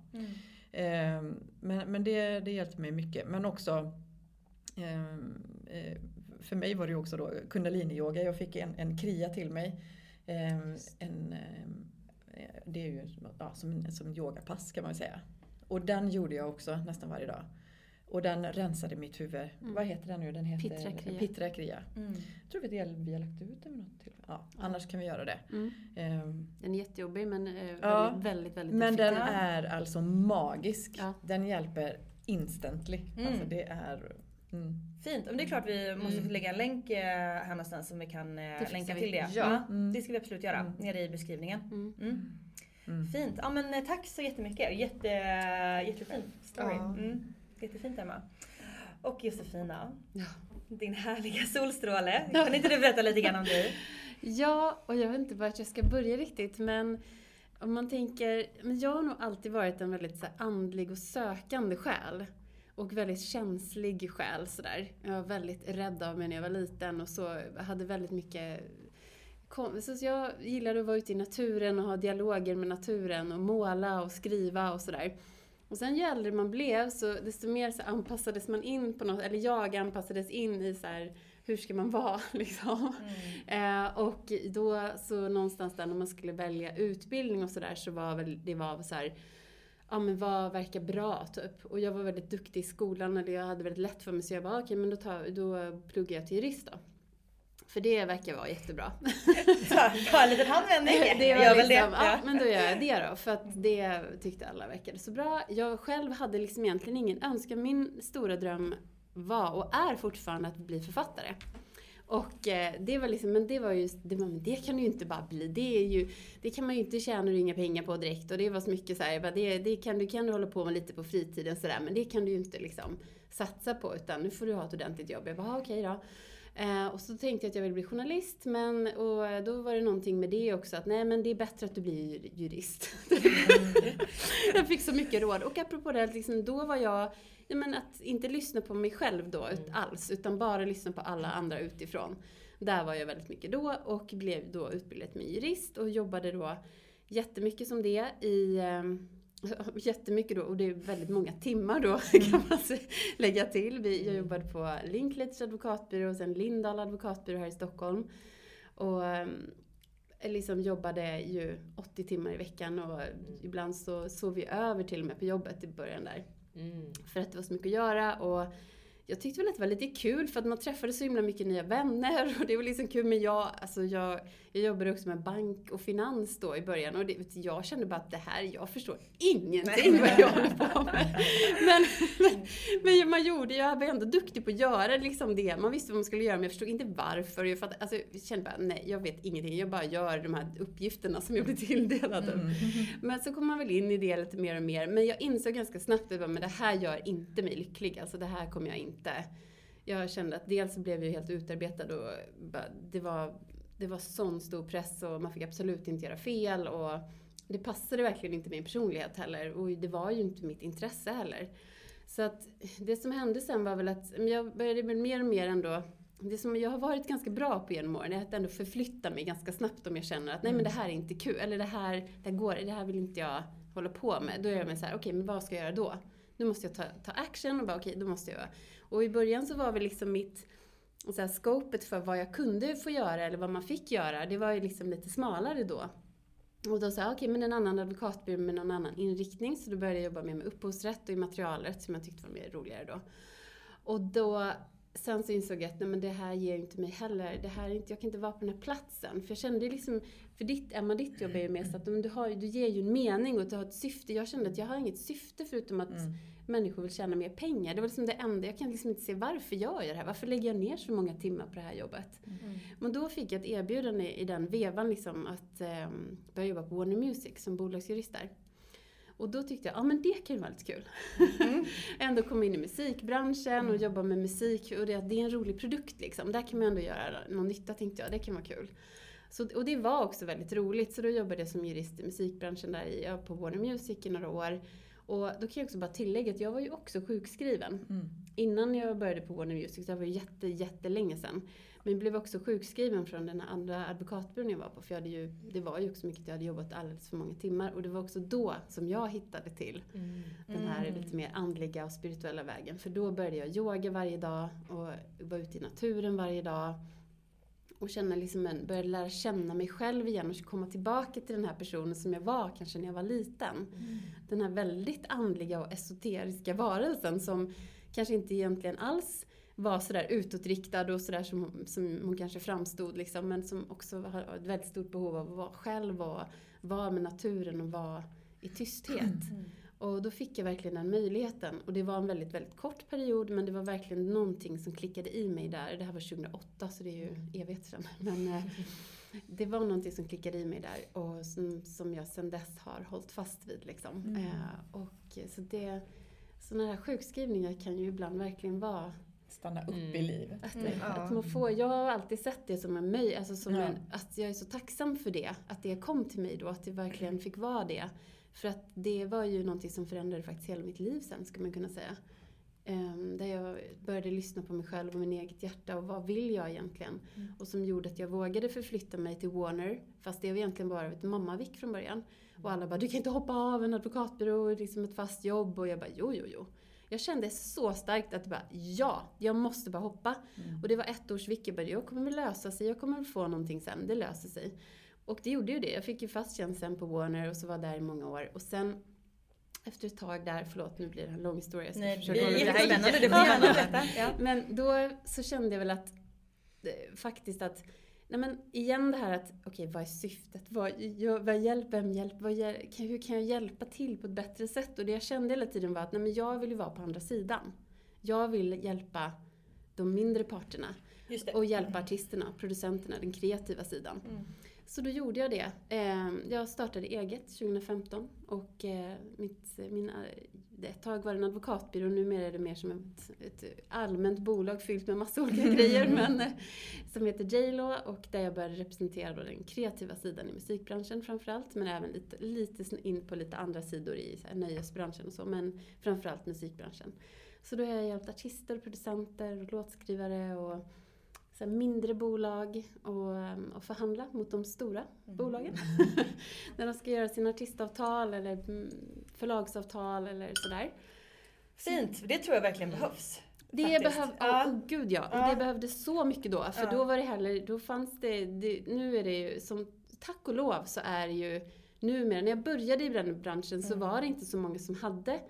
C: Ehm, men men det, det hjälpte mig mycket. Men också ehm, eh, för mig var det ju också då kundalini-yoga. Jag fick en, en kria till mig. En, eh, det är ju ja, som, som yogapass kan man säga. Och den gjorde jag också nästan varje dag. Och den rensade mitt huvud. Vad heter den nu? Den heter
D: Pittra Kriya.
C: Pittra Kriya.
B: Mm.
C: Jag tror vi, vi har lagt ut den vid något tillfälle. Ja, annars kan vi göra det.
D: Mm.
C: Ehm,
D: Den är jättejobbig men eh, väldigt,
C: Ja,
D: väldigt, väldigt
C: men den är alltså magisk.
D: Ja.
C: Den hjälper instantly.
B: Mm.
C: Alltså det är... Mm.
B: Fint, om det är klart vi måste lägga en länk eh, här någonstans som vi kan eh,
D: fixar
B: länka
D: vi.
B: till det.
A: Ja.
C: Mm.
B: Det ska vi absolut göra, nere i beskrivningen.
D: Mm.
B: Mm.
C: Mm.
B: Fint, ja men tack så jättemycket. Jätte, jättefin story.
A: Ja.
B: Jättefint Emma. Och Josefina,
D: Ja.
B: din härliga solstråle. Kan inte du berätta lite grann om dig? *laughs*
D: Ja, och jag vet inte vart jag ska börja riktigt men om man tänker, men jag har nog alltid varit en väldigt så andlig och sökande själ. Och väldigt känslig själ sådär. Jag var väldigt rädd av mig när jag var liten och så hade väldigt mycket så jag gillade att vara ute i naturen och ha dialoger med naturen och måla och skriva och sådär. Och sen ju äldre man blev så desto mer så anpassades man in på något, eller jag anpassades in i så här, hur ska man vara *laughs* liksom. Eh, och då så någonstans där när man skulle välja utbildning och sådär så var väl det var så här, ja men vad verkar bra typ. Och jag var väldigt duktig i skolan eller jag hade väldigt lätt för mig så jag bara okej men då, tar, då pluggar jag till jurist då. För det verkar vara jättebra. *laughs*
B: Så, ta en liten handvändning. *laughs*
D: det
B: Jag
D: var
B: gör
D: liksom,
B: det.
D: ja, men då gör jag det då. För att det tyckte alla verkade så bra. Jag själv hade liksom egentligen ingen önskan. Min stora dröm var och är fortfarande att bli författare. Och eh, det var liksom, men det var ju, det, var, men det kan du ju inte bara bli. Det är ju, det kan man ju inte tjäna inga pengar på direkt. Och det var så mycket så här, jag bara, det, det kan, du kan du hålla på med lite på fritiden sådär, men det kan du ju inte liksom satsa på, utan nu får du ha ett ordentligt jobb. Jag bara, ah, okej då. Eh, och så tänkte jag att jag ville bli journalist, men och då var det någonting med det också, att nej men det är bättre att du blir jurist. *laughs* jag fick så mycket råd. Och apropå det, liksom, då var jag, ja, men att inte lyssna på mig själv då ut, alls, utan bara lyssna på alla andra utifrån. Där var jag väldigt mycket då och blev då utbildad till jurist och jobbade då jättemycket som det i ehm, *laughs* Jättemycket då, och det är väldigt många timmar då *laughs* kan man lägga till. Jag jobbade på Linklater advokatbyrå och sen Lindahl advokatbyrå här i Stockholm. Och ehm, liksom jobbade ju 80 timmar i veckan och ibland så sov vi över till och med på jobbet i början där. Mm. För att det var så mycket att göra och jag tyckte väl att det var lite kul för att man träffade så himla mycket nya vänner och det var liksom kul. Men jag, alltså jag, jag jobbade också med bank och finans då i början och det, jag kände bara att det här, jag förstår ingenting vad jag håller på med. Men, men, men, man gjorde, jag var ändå duktig på att göra liksom det. Man visste vad man skulle göra men jag förstod inte varför. Jag, fattade, alltså, jag kände bara, nej jag vet ingenting. Jag bara gör de här uppgifterna som jag blir tilldelad. Mm. Men så kom man väl in i det lite mer och mer. Men jag insåg ganska snabbt att det här gör inte mig lycklig. Alltså det här kommer jag inte inte. Jag kände att dels blev jag helt utarbetad och det var, det var sån stor press och man fick absolut inte göra fel. Och det passade verkligen inte min personlighet heller och det var ju inte mitt intresse heller. Så att det som hände sen var väl att jag började mer och mer ändå det som jag har varit ganska bra på genom åren är att ändå förflytta mig ganska snabbt om jag känner att nej men det här är inte kul, eller det här, det här går, det här vill inte jag hålla på med. Då är jag med så här, okej okay, men vad ska jag göra då? Nu måste jag ta, ta action och bara okej, okay, då måste jag och i början så var väl liksom mitt så här, scopet för vad jag kunde få göra eller vad man fick göra, det var ju liksom lite smalare då. Och då sa jag, okej okay, men en annan advokatbyrå med någon annan inriktning. Så då började jag jobba mer med upphovsrätt och immaterialrätt som jag tyckte var mer roligare då. Och då, sen så insåg jag att nej, men det här ger ju inte mig heller, det här inte, jag kan inte vara på den här platsen. För jag kände liksom, för ditt, Emma, ditt jobb är ju mer så att du, har, du ger ju en mening och du har ett syfte. Jag kände att jag har inget syfte förutom att mm människor vill tjäna mer pengar. Det var liksom det enda. Jag kan liksom inte se varför gör jag det här? Varför lägger jag ner så många timmar på det här jobbet? Mm. Men då fick jag ett erbjudande i den vevan liksom att eh, börja jobba på Warner Music som bolagsjurist där. Och då tyckte jag, ja men det kan ju vara lite kul. Mm. *laughs* ändå komma in i musikbranschen och jobba med musik och det, det är en rolig produkt liksom. Där kan man ändå göra någon nytta tänkte jag, det kan vara kul. Så, och det var också väldigt roligt, så då jobbade jag som jurist i musikbranschen där i, på Warner Music i några år. Och då kan jag också bara tillägga att jag var ju också sjukskriven. Mm. Innan jag började på Warner Music, det var ju jätte, jättelänge sedan. Men jag blev också sjukskriven från den andra advokatbyrån jag var på. För jag hade ju, det var ju också mycket att jag hade jobbat alldeles för många timmar. Och det var också då som jag hittade till mm. den här mm. lite mer andliga och spirituella vägen. För då började jag yoga varje dag och var ute i naturen varje dag och känna liksom en, började lära känna mig själv igen och komma tillbaka till den här personen som jag var kanske när jag var liten. Mm. Den här väldigt andliga och esoteriska varelsen som kanske inte egentligen alls var sådär utåtriktad och sådär som, som hon kanske framstod liksom, men som också har ett väldigt stort behov av att vara själv och vara med naturen och vara i tysthet. Mm. Och då fick jag verkligen den möjligheten. Och det var en väldigt, väldigt kort period men det var verkligen någonting som klickade i mig där. Det här var 2008 så det är ju mm. evigt sedan. Men eh, *laughs* det var någonting som klickade i mig där och som, som jag sedan dess har hållit fast vid. Liksom. Mm. Eh, och så det, sådana här sjukskrivningar kan ju ibland verkligen vara
C: stanna upp mm. i livet.
D: Att, mm. att, man får, jag har alltid sett det som en möjlighet, alltså som ja. en, att jag är så tacksam för det. Att det kom till mig då, att det verkligen fick vara det. För att det var ju någonting som förändrade faktiskt hela mitt liv sen, skulle man kunna säga. Um, där jag började lyssna på mig själv och min eget hjärta och vad vill jag egentligen? Mm. Och som gjorde att jag vågade förflytta mig till Warner, fast det var egentligen bara ett mammavik från början. Och alla bara, du kan inte hoppa av en advokatbyrå, liksom ett fast jobb. Och jag bara, jo, jo, jo. Jag kände så starkt att bara, ja, jag måste bara hoppa. Mm. Och det var ett års jag bara, jag kommer väl lösa sig, jag kommer väl få någonting sen, det löser sig. Och det gjorde ju det. Jag fick ju fast tjänst sen på Warner och så var där i många år. Och sen efter ett tag där, förlåt nu blir det en lång historia. Jag
B: Nej, det är jättespännande, det. Ja.
D: Men då så kände jag väl att eh, faktiskt att Nej men igen det här att, okej okay, vad är syftet? Vad, jag, vad hjälp, vem hjälper? Vad, hur kan jag hjälpa till på ett bättre sätt? Och det jag kände hela tiden var att, nej men jag vill ju vara på andra sidan. Jag vill hjälpa de mindre parterna. Och hjälpa artisterna, producenterna, den kreativa sidan. Så då gjorde jag det. Eh, Jag startade eget 2015 och eh, mitt, min, eh, ett tag var det en advokatbyrå, numera är det mer som ett, ett allmänt bolag fyllt med massa olika *laughs* grejer, men eh, som heter J.Lo och där jag började representera då den kreativa sidan i musikbranschen framförallt, men även lite, lite in på lite andra sidor i så här, nöjesbranschen och så, men framförallt musikbranschen. Så då har jag hjälpt artister, producenter och låtskrivare och så mindre bolag och, ehm, och förhandla mot de stora bolagen. *laughs* När de ska göra sina artistavtal eller mm, förlagsavtal eller sådär.
B: Fint, det tror jag verkligen behövs.
D: Det behövde,
B: Ja.
D: oh, gud ja.
B: Ja.
D: det behövdes så mycket då. För
B: Ja.
D: då var det heller, då fanns det, det, nu är det ju som, tack och lov så är det ju numera, när jag började i branschen så
B: Mm.
D: var det inte så många som hade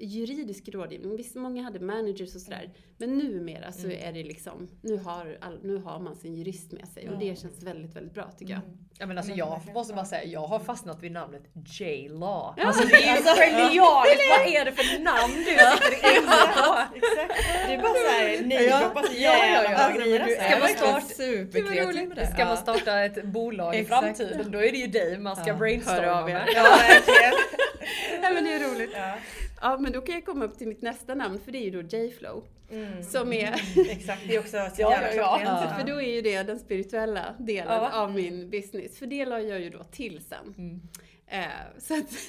D: juridisk rådgivning. Visst, många hade managers och sådär. Men numera så
B: Mm.
D: är det liksom, nu har, all, nu har man sin jurist med sig och det känns väldigt, väldigt bra tycker jag.
A: Ja men alltså jag måste bara säga, jag har fastnat vid namnet J-Law.
D: Ja.
A: Alltså det är ju genialiskt, *laughs* vad är det för namn du sitter inne på?
B: Exakt. Det är bara såhär, ni droppar så jävla.
A: Ska man starta,
C: superkreativ
A: ska man starta ett bolag i
C: Exakt.
A: framtiden då är det ju dig man ska brainstorma
C: er.
A: med.
B: Ja, verkligen. *laughs*
D: Nej men det är roligt.
B: Ja.
D: Men då kan jag komma upp till mitt nästa namn för det är ju då J-Flow.
B: Mm.
D: Som är,
B: Exakt, det är också så *laughs*
A: Ja, ja, ja.
D: för då är ju det den spirituella delen
A: Ja.
D: av min business. För det la jag ju då till sen. Eh, så att *laughs*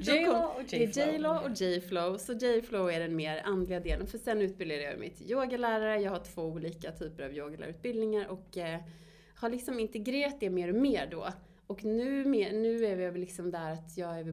D: *laughs*
A: J-Lo och
D: Det
A: J-Flow.
D: och J-Flow. Så J-Flow är den mer andliga delen. För sen utbildade jag mig till yogalärare. Jag har två olika typer av yogalärarutbildningar och eh, har liksom integrerat det mer och mer då. Och nu, nu är vi väl liksom där att jag är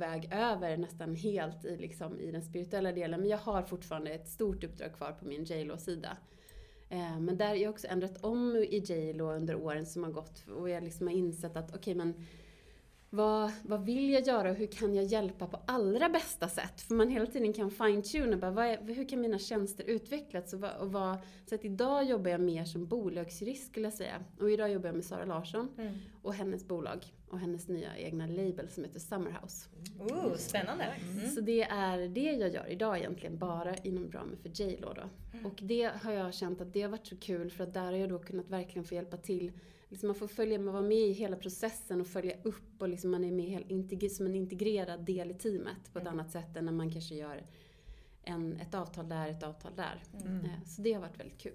D: På väg över nästan helt i, liksom, i den spirituella delen. Men jag har fortfarande ett stort uppdrag kvar på min J.Lo-sida. Eh, men där har jag också ändrat om i J.Lo under åren som har gått och jag liksom har insett att okej men vad, vad vill jag göra och hur kan jag hjälpa på allra bästa sätt? För man hela tiden kan fine-tuna, bara, vad är, hur kan mina tjänster utvecklas? Och vad, och vad, så att idag jobbar jag mer som bolagsjurist skulle jag säga. Och idag jobbar jag med Sara Larsson
B: Mm.
D: och hennes bolag och hennes nya egna label som heter Summerhouse.
B: Oh, spännande. Mm.
D: Så det är det jag gör idag egentligen, bara inom ramen för J-Lo då.
B: Mm.
D: Och det har jag känt att det har varit så kul för att där har jag då kunnat verkligen få hjälpa till. Liksom man får följa med, vara med i hela processen och följa upp och liksom man är med som en integrerad del i teamet på ett annat sätt än när man kanske gör en, ett avtal där, ett avtal där.
B: Mm.
D: Eh, Så det har varit väldigt kul.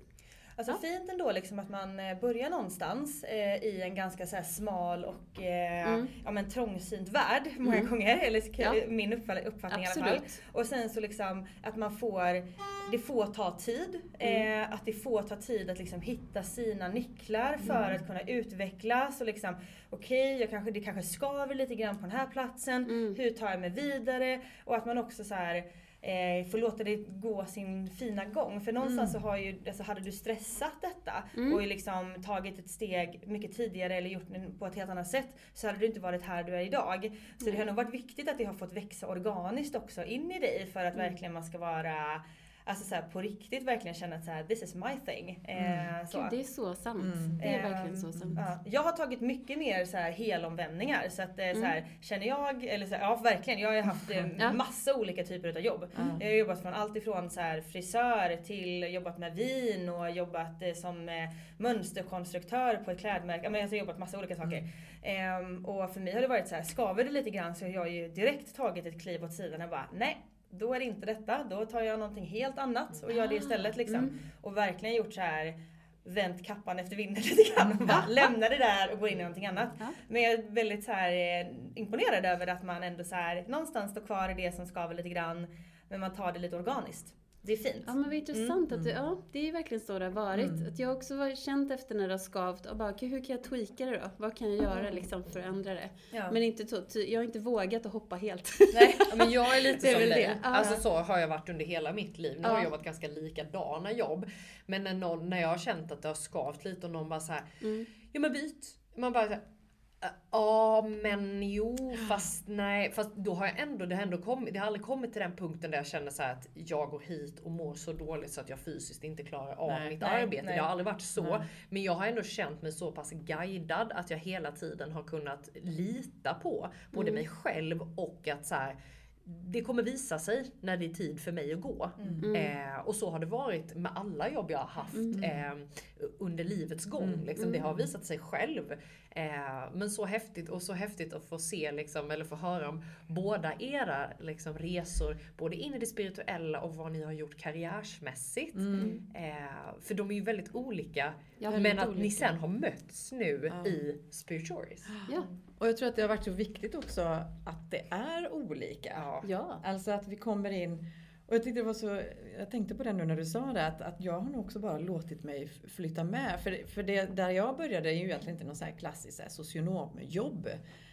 B: Alltså fint ändå liksom att man eh, börjar någonstans eh, i en ganska så smal och eh,
D: Mm.
B: ja, men trångsynt värld många
D: Mm.
B: gånger. Eller
D: Ja.
B: min uppfatt- uppfattning i alla
D: Absolut.
B: fall. Och sen så liksom att man får, det får ta tid.
D: Mm.
B: Eh, att det får ta tid att liksom hitta sina nycklar för
D: Mm.
B: att kunna utvecklas. Och liksom, okej, jag kanske, det kanske skaver lite grann på den här platsen.
D: Mm.
B: Hur tar jag mig vidare? Och att man också så här eh, får låta det gå sin fina gång. För någonstans så har ju, alltså hade du stressat detta
D: Mm.
B: och liksom tagit ett steg mycket tidigare eller gjort det på ett helt annat sätt så hade du inte varit här du är idag. Så det har nog varit viktigt att det har fått växa organiskt också in i dig för att
D: Mm.
B: verkligen man ska vara Alltså så här, på riktigt verkligen känna att så här, this is my thing. Eh, så.
D: Gud, det är så sant. Det är verkligen så sant.
B: Ja, jag har tagit mycket mer så här helomvändningar. Så att eh, så här,
D: Mm.
B: känner jag, eller så här, ja verkligen, jag har haft eh,
D: Ja.
B: massa olika typer av jobb. Jag har jobbat från allt ifrån så här, frisör till jobbat med vin och jobbat eh, som eh, mönsterkonstruktör på ett klädmärke. Men jag har jobbat massa olika saker. Ehm, och för mig har det varit så här, skaver det lite grann så har jag ju direkt tagit ett kliv åt sidan och bara nej. Då är det inte detta, då tar jag någonting helt annat och gör det istället liksom.
D: Mm.
B: Och verkligen gjort så här vänt kappan efter vinden *laughs* lite grann och bara *laughs* lämna det där och gå in i någonting annat.
D: Ja.
B: Men jag är väldigt så här, eh, imponerad över att man ändå så här, någonstans står kvar i det som skaver lite grann. Men man tar det lite organiskt. Det är fint.
D: Ja men vad intressant att du, ja det är verkligen så det har varit. Att jag också har känt efter när det har skavt och bara, okej, hur kan jag tweaka det då? Vad kan jag göra liksom för att ändra det?
B: Ja.
D: Men inte så, jag har inte vågat att hoppa helt.
B: Nej.
A: Men jag är *laughs* lite
D: Det är
A: som dig.
D: det.
A: Alltså så har jag varit under hela mitt liv. Nu har
D: Ja.
A: jag jobbat ganska likadana jobb. Men när, någon, när jag har känt att det har skavt lite och någon bara så här,
D: Mm.
A: ja men byt. Man bara så här, "Äh, Ja men jo fast nej. Fast då har jag ändå, det har ändå kommit, det har aldrig kommit till den punkten där jag känner så att jag går hit och mår så dåligt så att jag fysiskt inte klarar av
C: Nej.
A: mitt
B: Nej,
A: arbete.
B: nej.
A: Det har aldrig varit så. Men jag har ändå känt mig så pass guidad att jag hela tiden har kunnat lita på både mig själv och att så här, det kommer visa sig när det är tid för mig att gå.
D: Mm.
A: Eh, och så har det varit med alla jobb jag har haft eh, under livets gång.
C: Mm.
A: Liksom, det har visat sig själv. Eh, men så häftigt och så häftigt att få se liksom, eller få höra om båda era liksom, resor. Både in i det spirituella och vad ni har gjort karriärsmässigt.
C: Mm.
A: Eh, för de är ju väldigt olika.
D: Ja,
A: men att ni
D: olika.
A: sen har mötts nu
C: Ja.
A: i Spiritualis.
D: Ja.
C: Och jag tror att det har varit så viktigt också att det är olika.
A: Ja.
D: Ja.
C: Alltså att vi kommer in och jag tyckte det var så, jag tänkte på det nu när du sa det, att, att jag har nog också bara låtit mig flytta med. För, för det, där jag började är ju egentligen inte någon så här klassiskt så här socionomjobb.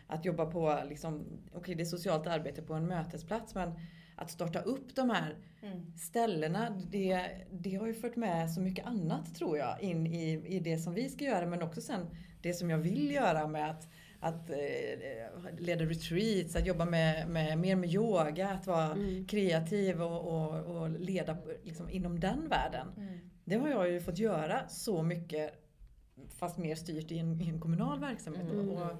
C: Att jobba på, liksom, okej det är socialt arbete på en mötesplats men att starta upp de här
B: Mm.
C: ställena, det, det har ju fört med så mycket annat tror jag in i, i det som vi ska göra men också sen det som jag vill göra med att att eh, leda retreats, att jobba med, med, mer med yoga, att vara
D: Mm.
C: kreativ och, och, och leda liksom, inom den världen. Det har jag ju fått göra så mycket fast mer styrt i en, i en kommunal verksamhet.
A: Mm.
C: Och,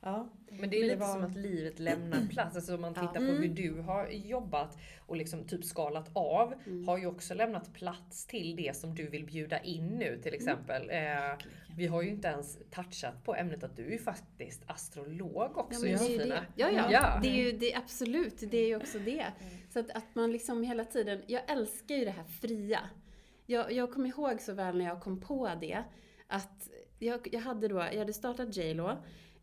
C: ja.
A: Men det är
C: Men det
A: lite
C: var-
A: som att livet lämnar plats. Alltså om man
D: Ja.
A: tittar på
C: Mm.
A: hur du har jobbat och liksom typ skalat av.
D: Mm.
A: Har ju också lämnat plats till det som du vill bjuda in nu till exempel. Eh, vi har ju inte ens touchat på ämnet att du är ju faktiskt astrolog
D: Ja,
A: också
D: det ju
A: Josefina.
D: det. Ja, ja.
A: Ja.
D: Det är ju det, absolut. Det är ju också det. Så att, att man liksom hela tiden, jag älskar ju det här fria. Jag, jag kommer ihåg så väl när jag kom på det, att jag, jag hade då, jag hade startat J.Lo.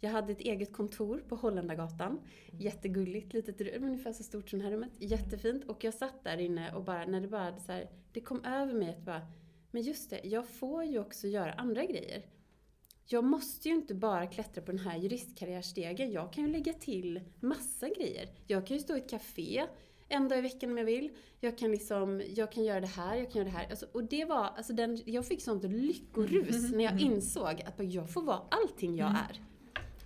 D: Jag hade ett eget kontor på Holländargatan. Jättegulligt, litet rum, ungefär så stort som det här rummet. Jättefint. Och jag satt där inne och bara, när det bara så här, det kom över mig att bara, men just det, jag får ju också göra andra grejer. Jag måste ju inte bara klättra på den här juristkarriärstegen. Jag kan ju lägga till massa grejer. Jag kan ju stå i ett café en dag i veckan om jag vill. Jag kan liksom, jag kan göra det här, jag kan göra det här. Alltså, och det var, alltså den, jag fick sånt lyckorus *laughs* när jag insåg att jag får vara allting jag är.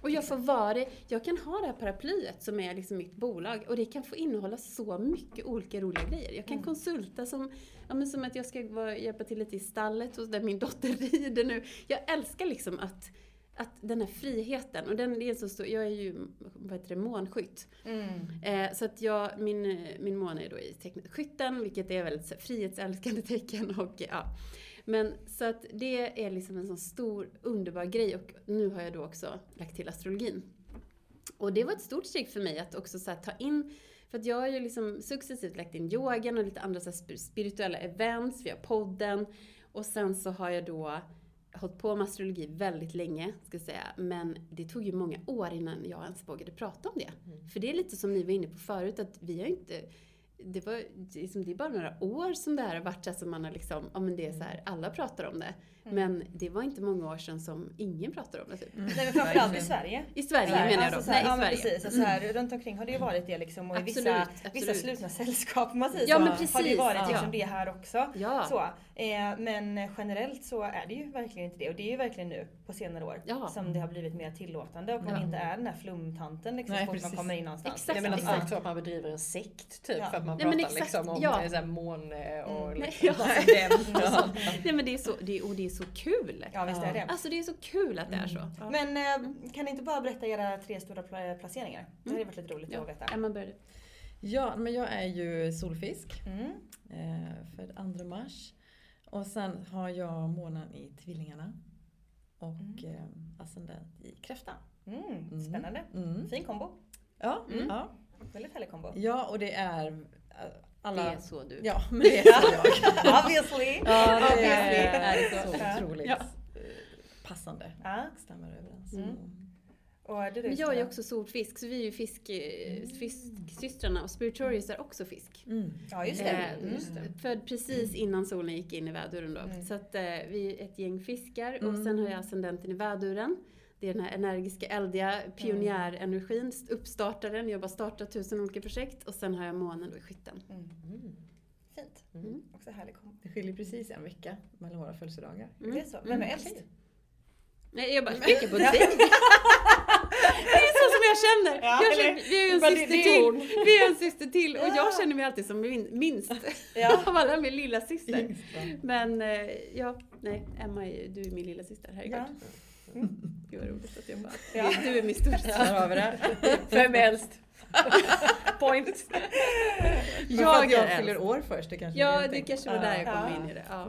D: Och jag får vara det. Jag kan ha det här paraplyet som är liksom mitt bolag och det kan få innehålla så mycket olika roliga grejer. Jag kan
B: Mm.
D: konsulta som, ja, men som att jag ska vara, hjälpa till lite i stallet och där min dotter *laughs* rider nu. Jag älskar liksom att att den här friheten, och den är så stor, jag är ju, vad heter det, månskytt.
B: Mm.
D: Eh, så att jag, min, min måne är då i tecknet skytten, vilket är väldigt så frihetsälskande tecken *laughs* och ja. Men så att det är liksom en sån stor, underbar grej och nu har jag då också lagt till astrologin. Och det var ett stort steg för mig att också så här ta in för att jag har ju liksom successivt lagt in yogan och lite andra så här sp- spirituella events, vi har podden. Och sen så har jag då hållit på med astrologi väldigt länge, ska jag säga. Men det tog ju många år innan jag ens vågade prata om det. För det är lite som ni var inne på förut, att vi har inte det, var, liksom, det är bara några år som det här har varit så här som man har liksom, ja men det är så här, alla pratar om det. Men det var inte många år sedan som ingen pratade om det typ.
B: Nej men framförallt i Sverige.
D: I Sverige
B: här,
D: menar jag då.
B: alltså här,
D: Nej, i
B: ja,
D: Sverige.
B: precis. Alltså här, runt omkring har det ju varit det liksom och i vissa,
D: Absolut,
B: vissa
D: absolut.
B: slutna sällskap man säger
D: Ja,
B: så,
D: men
B: har det ju
D: precis.
B: varit
D: Ja.
B: liksom det här också.
D: Ja.
B: Så, eh, men generellt så är det ju verkligen inte det och det är ju verkligen nu på senare år som det har blivit mer tillåtande och man
A: Ja.
B: inte är den här flumtanten liksom,
A: Nej,
B: så fort man
A: precis.
B: kommer in någonstans.
A: Exakt. Nej, men att folk tror att man bedriver en sekt typ
B: Ja.
A: för att man
D: Nej,
A: pratar liksom om
D: ja.
A: ja. måne och
D: Mm.
A: liksom *laughs*
D: Ja.
A: och
D: Ja. Nej men det är så, det, och det är så kul.
B: Ja, visst är det.
D: Alltså det är så kul att det är så. Ja.
B: Men eh, kan ni inte bara berätta era tre stora pla- placeringar? Det hade varit lite roligt
D: Ja.
B: att veta.
D: Emma började.
C: Ja, men jag är ju solfisk.
B: Mm.
C: Eh, för 2 mars. Och sen har jag månen i Tvillingarna. Och eh, ascendent i Kräftan.
B: Mm, spännande.
C: Mm.
B: Fin kombo.
C: Ja,
B: Mm.
C: ja.
B: Väldigt härlig kombo.
C: Ja, och det är eh, alla...
D: Det är så du.
C: Ja, men det är så jag. *laughs*
B: Obviously.
C: Ja, det
B: Obviously.
C: är så
B: Ja.
C: otroligt
D: Ja.
C: eh, passande.
B: Ja.
C: Stämmer överens.
B: Mm. Och är det
D: Men jag är också solfisk, så vi är ju fisk, eh, fisksystrarna och Spiritorius är också fisk.
C: Mm.
B: Ja, just det.
D: Eh,
B: Mm.
D: Född precis innan solen gick in i väduren då.
B: Mm.
D: Så att vi är ett gäng fiskar och
C: Mm.
D: sen har jag ascendenten i väduren. Det är den här energiska, eldiga pionjärenergin, uppstartaren. Jag bara startar tusen olika projekt och sen har jag månen då i skytten.
B: Mm. Fint.
D: Mm.
B: Också härlig.
C: Det skiljer precis en vecka mellan våra födelsedagar.
D: Mm.
B: Det är så. Vem är äldst?
D: Nej, jag bara pekar på *laughs* dig. det är så som jag känner.
B: Ja,
D: jag känner vi är ju en
B: det-
D: syster
B: det
D: till. Vi är en syster till och jag känner mig alltid som min, minst
B: Ja. *laughs*
D: av alla min lilla syster. Men eh, ja, nej, Emma är du är min lilla syster. herregud.
B: Ja.
D: Gud vad roligt att jag bara,
B: Ja.
D: du är min storsyster.
C: Där har vi det.
A: Vem är äldst? Point.
C: Jag,
D: Jag
C: att jag fyller år först, det kanske
D: Ja, det kanske var där jag kom
B: Ja.
D: in i det. Ja.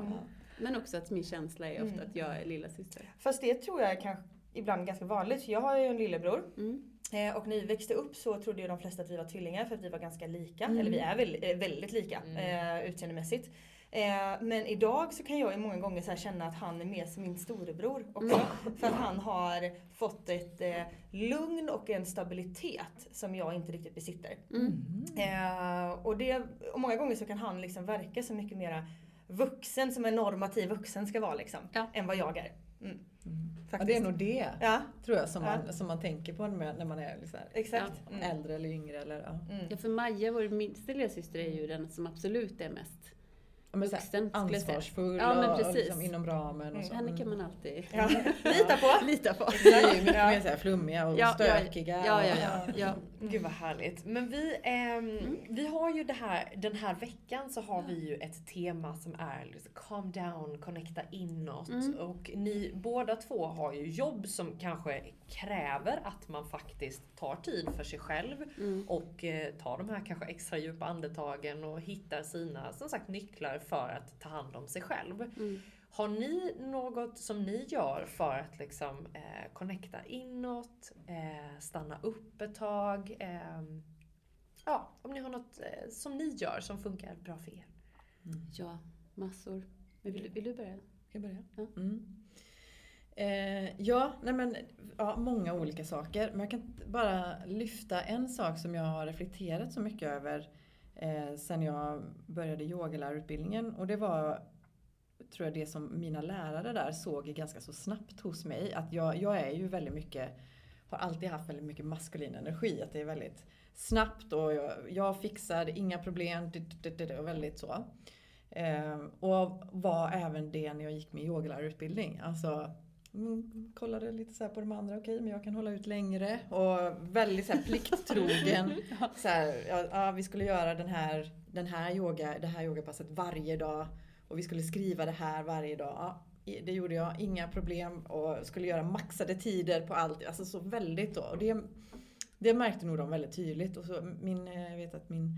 D: Men också att min känsla är ofta att jag är lilla syster.
B: Fast det tror jag är kanske ibland ganska vanligt. Jag har ju en lillebror.
D: Mm.
B: Eh, och när vi växte upp så trodde ju de flesta att vi var tvillingar för att vi var ganska lika.
C: Mm.
B: Eller vi är väldigt, eh, väldigt lika eh, utseendemässigt. Eh, men idag så kan jag ju många gånger så här känna att han är mer som min storebror också. För att han har fått ett eh, lugn och en stabilitet som jag inte riktigt besitter.
D: Mm.
B: Eh, och, det, och många gånger så kan han liksom verka så mycket mera vuxen, som en normativ vuxen ska vara liksom.
D: Ja.
B: Än vad jag är. Mm.
C: Ja,
B: Faktiskt.
C: det är nog det,
B: Ja,
C: tror jag, som,
B: Ja.
C: man, som man tänker på när man är liksom
B: exakt. Mm.
C: äldre eller yngre. Eller, ja.
B: Mm.
D: Ja, för Maja, vår minsta lilla syster, är ju den som absolut är mest vuxen,
C: ansvarsfull
D: Ja, men
C: och, liksom inom ramen och så.
D: Henne kan man alltid *laughs*
B: Ja. Lita på.
D: lita på.
C: Vi är ju mycket mer så här flummiga och
D: Ja, ja,
C: stökiga.
D: ja, ja,
C: och-
D: ja, ja.
A: Gud vad härligt. Men vi, ehm, vi har ju det här, den här veckan så har vi ju ett tema som är liksom calm down, connecta inåt.
D: Mm.
A: Och ni båda två har ju jobb som kanske kräver att man faktiskt tar tid för sig själv
D: Mm.
A: och eh, tar de här kanske extra djupa andetagen och hittar sina som sagt nycklar för att ta hand om sig själv.
D: Mm.
A: Har ni något som ni gör för att liksom eh, connecta inåt, eh, stanna upp ett tag? ehm, ja, om ni har något eh, som ni gör som funkar bra för er.
D: Ja, massor. Men vill, du- vill du börja?
C: Ska jag börja?
D: Ja.
C: Mm. Eh, ja, nej men, ja, många olika saker. Men jag kan bara lyfta en sak som jag har reflekterat så mycket över eh, sen jag började yogalärarutbildningen. Och det var, tror jag, det som mina lärare där såg ganska så snabbt hos mig. Att jag, jag är ju väldigt mycket, har alltid haft väldigt mycket maskulin energi. Att det är väldigt snabbt och jag, jag fixar, inga problem, och väldigt så. Eh, och var även det när jag gick min yogalärarutbildning. Alltså Mm, kollade lite så på de andra, okej men jag kan hålla ut längre. Och väldigt så här plikttrogen. *laughs* så här, ja, ja, vi skulle göra den här, den här yoga, det här yogapasset varje dag. Och vi skulle skriva det här varje dag. Ja, det gjorde jag, inga problem. Och skulle göra maxade tider på allt. Alltså så väldigt då. Och det, det märkte nog de väldigt tydligt. Och så min, jag vet att min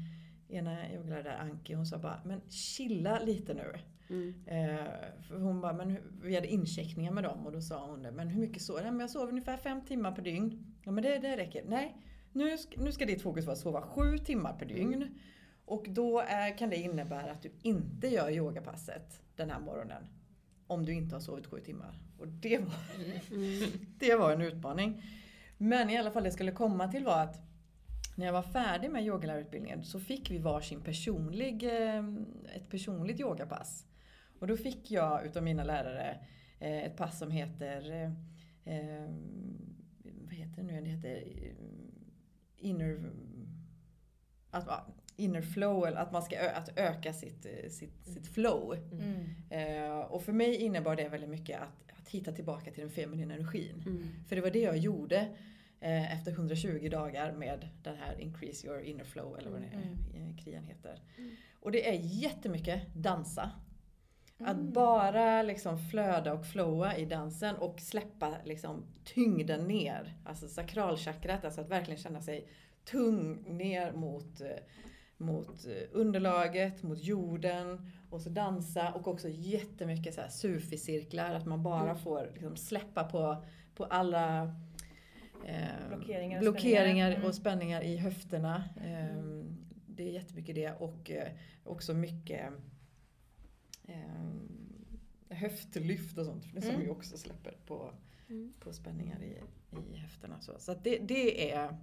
C: ena yogalärare Anki, hon sa bara, men chilla lite nu. Mm. Eh, för hon bara, men vi hade incheckningar med dem och då sa hon det, men hur mycket sover jag? jag sover ungefär fem timmar per dygn. Ja men det, det räcker. Nej, nu ska, nu ska ditt fokus vara att sova sju timmar per dygn. Och då är, kan det innebära att du inte gör yogapasset den här morgonen. Om du inte har sovit sju timmar. Och det var, mm. *laughs* det var en utmaning. Men i alla fall det skulle komma till var att när jag var färdig med yogalärarutbildningen så fick vi varsin personlig, eh, ett personligt yogapass. Och då fick jag utav mina lärare eh, ett pass som heter eh, vad heter det nu? Det heter inner, att, inner flow, eller att man ska att öka sitt, sitt, sitt flow. Mm. Eh, och för mig innebar det väldigt mycket att, att hitta tillbaka till den feminina energin. Mm. För det var det jag gjorde eh, efter 120 dagar med den här Increase your inner flow eller vad mm. mm. krian heter. Och det är jättemycket dansa. Att mm. bara liksom flöda och flowa i dansen och släppa liksom tyngden ner. Alltså sakralchakrat, alltså att verkligen känna sig tung ner mot, eh, mot eh, underlaget, mot jorden. Och så dansa och också jättemycket så här sufi-cirklar. Att man bara mm. får liksom släppa på, på alla
B: eh, blockeringar,
C: och, blockeringar spänningar. och spänningar i höfterna. Eh, det är jättemycket det och eh, också mycket eh, höftlyft och sånt. Som mm. vi också släpper på, mm. på spänningar i, i höfterna. Så, så det, det är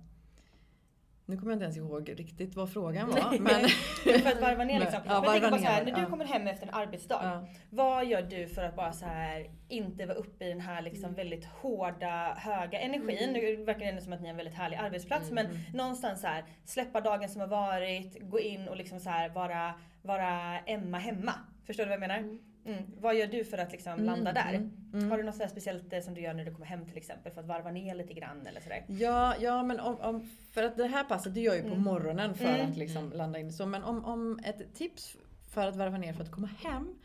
C: nu kommer jag inte ens ihåg riktigt vad frågan var. men *laughs*
B: för att varva ner liksom. Ja, men bara så här, när du kommer hem efter en arbetsdag. Ja. Vad gör du för att bara så här inte vara uppe i den här liksom mm. väldigt hårda, höga energin? Mm. Det verkar ändå som att ni har en väldigt härlig arbetsplats. Mm. Men någonstans så här, släppa dagen som har varit, gå in och liksom så här, vara, vara Emma hemma. Förstår du vad jag menar? Mm. Vad gör du för att liksom mm, landa där? Mm, mm. Har du något speciellt eh, som du gör när du kommer hem till exempel för att varva ner lite grann eller sådär?
C: Ja, ja men om, om för att det här passet det gör jag ju på mm. morgonen för mm. att liksom landa in så. Men om, om ett tips för att varva ner för att komma hem.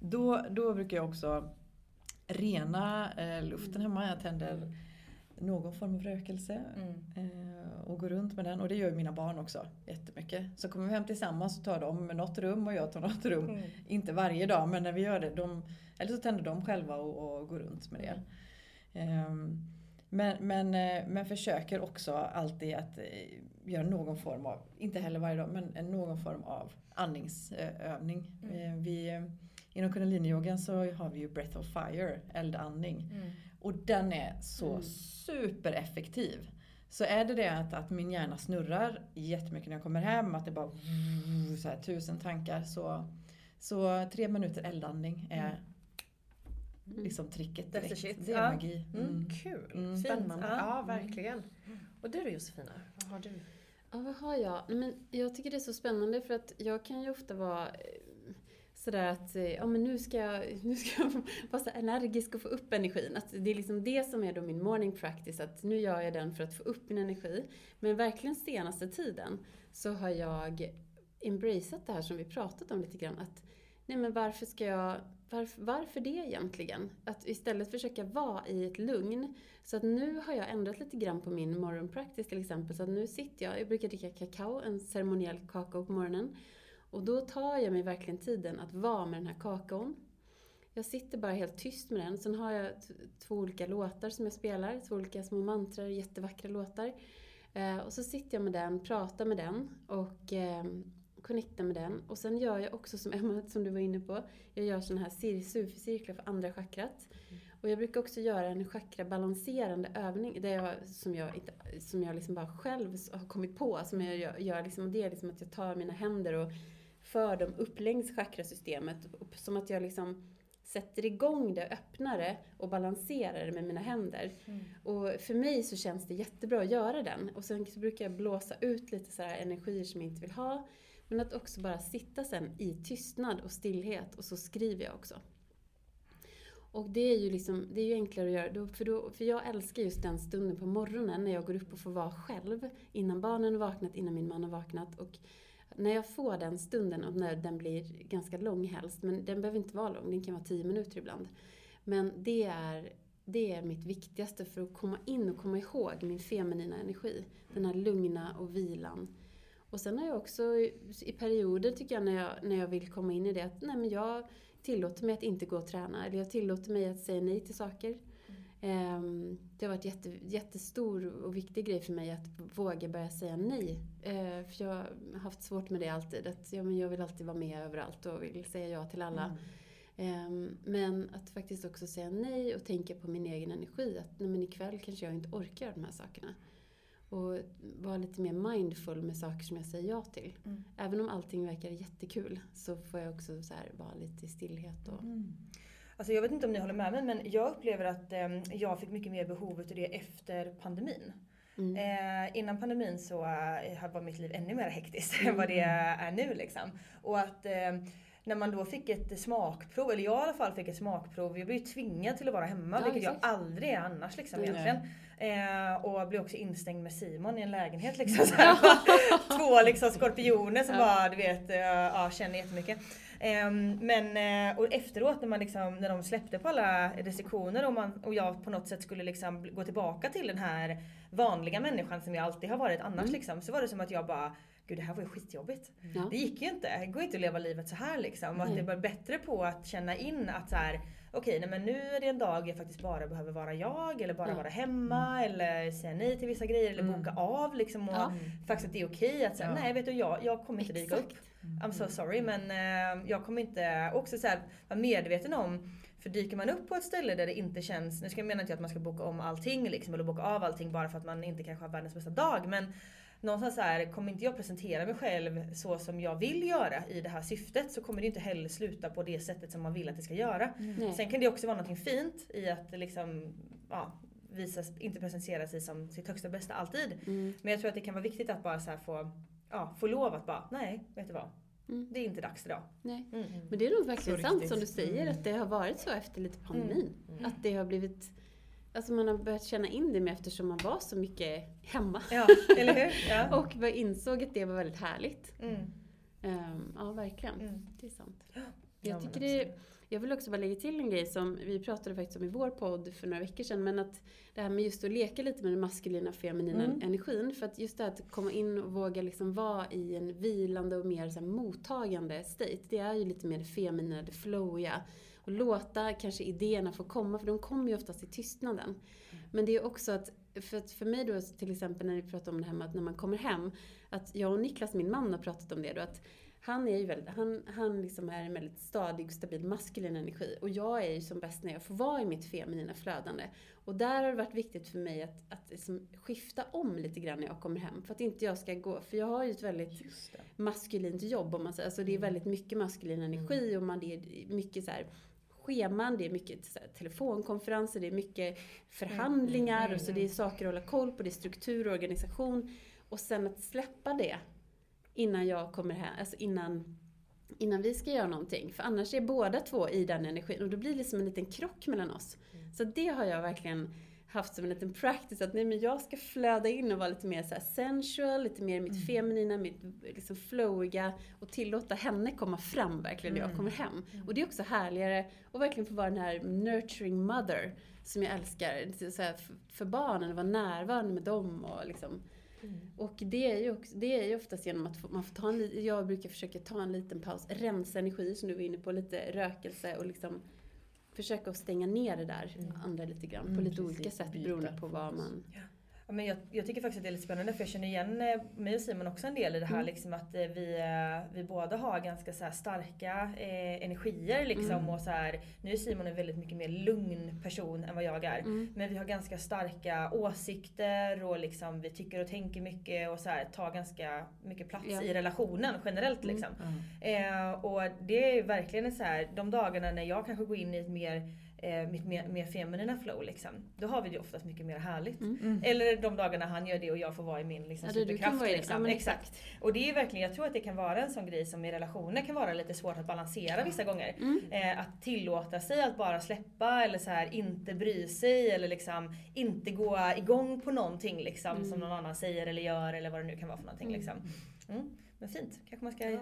C: Då, då brukar jag också rena eh, luften hemma. Jag tänder någon form av rökelse eh, och går runt med den. Och det gör mina barn också jättemycket. Så kommer vi hem tillsammans så tar de något rum och jag tar något rum. Mm. Inte varje dag men när vi gör det. De, eller så tänder de själva och, och går runt med det. Mm. men, men, eh, men försöker också alltid att eh, göra någon form av, inte heller varje dag, men någon form av andningsövning. Mm. Vi, inom kundaliniyogan så har vi ju breath of fire, eldandning. Mm. Och den är så mm. supereffektiv. Så är det det att, att min hjärna snurrar jättemycket när jag kommer hem, att det bara så här, tusen tankar. Så, så tre minuter eldandning är mm. liksom tricket direkt. Det är
A: ja.
C: magi.
A: Mm. mm. Kul, mm. spännande. Ja, ja verkligen. Och du då Josefina, vad har du?
D: Ja, vad har jag? Men jag tycker det är så spännande för att jag kan ju ofta vara sådär att eh, ja, men nu, ska jag, *laughs* nu ska jag vara så energisk och få upp energin. Att det är liksom det som är då min morning practice, att nu gör jag den för att få upp min energi. Men verkligen senaste tiden så har jag embraceat det här som vi pratat om lite grann. Att nej men varför ska jag, varför, varför det egentligen? Att istället försöka vara i ett lugn. Så att nu har jag ändrat lite grann på min morgon practice till exempel. Så att nu sitter jag, jag brukar dricka kakao, en ceremoniell kakao på morgonen. Och då tar jag mig verkligen tiden att vara med den här kakaon. Jag sitter bara helt tyst med den. Sen har jag två olika låtar som jag spelar. Två olika små mantrar, jättevackra låtar. Eh, och så sitter jag med den, pratar med den och eh, connectar med den. Och sen gör jag också som Emma, som du var inne på, jag gör sådana här sufi-cirklar för andra chakrat. Mm. Och jag brukar också göra en chakra-balanserande övning, det jag, som jag, inte, som jag liksom bara själv har kommit på. Som jag gör, gör liksom, det är liksom att jag tar mina händer och för dem upp längs chakrasystemet. Som att jag liksom sätter igång det, öppnar det och balanserar det med mina händer. Mm. Och för mig så känns det jättebra att göra den. Och sen så brukar jag blåsa ut lite så energier som jag inte vill ha. Men att också bara sitta sen i tystnad och stillhet och så skriver jag också. Och det är ju liksom, det är ju enklare att göra, då, för, då, för jag älskar just den stunden på morgonen när jag går upp och får vara själv. Innan barnen har vaknat, innan min man har vaknat. Och när jag får den stunden, och när den blir ganska lång helst, men den behöver inte vara lång, den kan vara tio minuter ibland. Men det är, det är mitt viktigaste för att komma in och komma ihåg min feminina energi. Den här lugna och vilan. Och sen har jag också i perioder tycker jag när jag, när jag vill komma in i det att nej men jag tillåter mig att inte gå och träna. Eller jag tillåter mig att säga nej till saker. Mm. Det har varit jätte, jättestor och viktig grej för mig att våga börja säga nej. Eh, för jag har haft svårt med det alltid. Att ja, men jag vill alltid vara med överallt och vill säga ja till alla. Mm. Men att faktiskt också säga nej och tänka på min egen energi. Att nej, men ikväll kanske jag inte orkar de här sakerna. Och vara lite mer mindful med saker som jag säger ja till. Mm. Även om allting verkar jättekul så får jag också så här vara lite i stillhet. Och... Mm.
B: Alltså jag vet inte om ni håller med mig men jag upplever att eh, jag fick mycket mer behov av det efter pandemin. Mm. Eh, innan pandemin så eh, var mitt liv ännu mer hektiskt än vad det mm. är nu liksom. Och att eh, när man då fick ett smakprov, eller jag i alla fall fick ett smakprov. Jag blev ju tvingad till att vara hemma, ja, vilket jag aldrig är annars liksom mm. egentligen. Eh, och blev också instängd med Simon i en lägenhet *laughs* liksom. *laughs* Två liksom skorpioner som ja. bara du vet, uh, ja, känner jättemycket. Eh, men eh, och efteråt när man liksom, när de släppte på alla restriktioner och, man, och jag på något sätt skulle liksom gå tillbaka till den här vanliga människan som jag alltid har varit annars mm. liksom. Så var det som att jag bara Gud det här var ju skitjobbigt. Ja. Det gick ju inte. Det går inte att leva livet så här liksom. Och att det var bättre på att känna in att så här, okej, nej men nu är det en dag jag faktiskt bara behöver vara jag eller bara ja. vara hemma mm. eller säga nej till vissa grejer eller mm. boka av liksom. Och ja. faktiskt att det är okej att säga nej vet du jag, jag kommer inte dyka upp. I'm so sorry men uh, jag kommer inte, också så här, vara medveten om för dyker man upp på ett ställe där det inte känns, nu ska jag mena inte att man ska boka om allting liksom, eller boka av allting bara för att man inte kanske har världens bästa dag. Men någonstans så här, kommer inte jag presentera mig själv så som jag vill göra i det här syftet så kommer det inte heller sluta på det sättet som man vill att det ska göra. Mm. Sen kan det också vara något fint i att liksom, ja, visa, inte presentera sig som sitt högsta bästa alltid. Mm. Men jag tror att det kan vara viktigt att bara så få, ja, få lov att bara, nej, vet du vad? Mm. Det är inte dags idag.
D: Nej. Mm. Men det är nog verkligen sant riktigt. som du säger, mm. att det har varit så efter lite pandemin. Mm. Att det har blivit Alltså man har börjat känna in det med eftersom man var så mycket hemma.
B: Ja, eller hur? *laughs* Ja.
D: och insåg att det var väldigt härligt. Mm. Um, ja, verkligen. Mm. Det är sant. Jag, tycker det, jag vill också bara lägga till en grej som vi pratade faktiskt om i vår podd för några veckor sedan. Men att det här med just att leka lite med den maskulina och feminina mm. energin. För att just det här att komma in och våga liksom vara i en vilande och mer så mottagande state. Det är ju lite mer det feminina, det flowiga och låta kanske idéerna få komma, för de kommer ju oftast i tystnaden. Mm. Men det är också att, för, att för mig då till exempel när vi pratar om det här med att när man kommer hem, att jag och Niklas, min man, har pratat om det då, att han är ju väldigt, han, han liksom är en väldigt stadig och stabil maskulin energi. Och jag är ju som bäst när jag får vara i mitt feminina flödande. Och där har det varit viktigt för mig att, att liksom skifta om lite grann när jag kommer hem. För att inte jag ska gå, för jag har ju ett väldigt maskulint jobb om man säger. Alltså det är mm. väldigt mycket maskulin energi mm. och man, det är mycket så här, scheman, det är mycket här, telefonkonferenser, det är mycket förhandlingar mm, mm, så det är saker att hålla koll på, det är struktur och organisation. Och sen att släppa det innan jag kommer hem, alltså innan, innan vi ska göra någonting. För annars är båda två i den energin och då blir det som en liten krock mellan oss. Mm. Så det har jag verkligen haft som en liten practice att nej, men jag ska flöda in och vara lite mer så sensual, lite mer mitt mm. feminina, mitt liksom flowiga och tillåta henne komma fram verkligen när jag kommer mm. hem. Och det är också härligare att verkligen få vara den här nurturing mother som jag älskar. Så här, för barnen, vara närvarande med dem och liksom Mm. Och det är, ju också, det är ju oftast genom att man får ta en, jag brukar försöka ta en liten paus, rensa energi som du var inne på, lite rökelse och liksom försöka att stänga ner det där mm. andra lite grann på mm, lite olika sätt beroende på vad man...
B: Ja. Ja, men jag, jag, tycker faktiskt att det är lite spännande för jag känner igen eh, mig och Simon också en del i det här mm. liksom att eh, vi, eh, vi båda har ganska så starka eh, energier liksom mm. och så här, Nu är Simon en väldigt mycket mer lugn person än vad jag är. Mm. Men vi har ganska starka åsikter och liksom vi tycker och tänker mycket och så här, tar ganska mycket plats ja. i relationen generellt liksom. Eh, och det är verkligen så här, de dagarna när jag kanske går in i ett mer eh, mitt mer, mer feminina flow liksom. Då har vi det oftast mycket mer härligt.
D: Mm.
B: Eller de dagarna han gör det och jag får vara i min liksom,
D: Ja,
B: superkraft. liksom.
D: Ja, men
B: exakt. Och det är verkligen, jag tror att det kan vara en sån grej som i relationer kan vara lite svårt att balansera vissa gånger.
D: Mm.
B: Eh, att tillåta sig att bara släppa eller så här, inte bry sig eller liksom inte gå igång på någonting liksom,
D: Mm.
B: som någon annan säger eller gör eller vad det nu kan vara för någonting. Liksom. Mm. Men fint, kanske man ska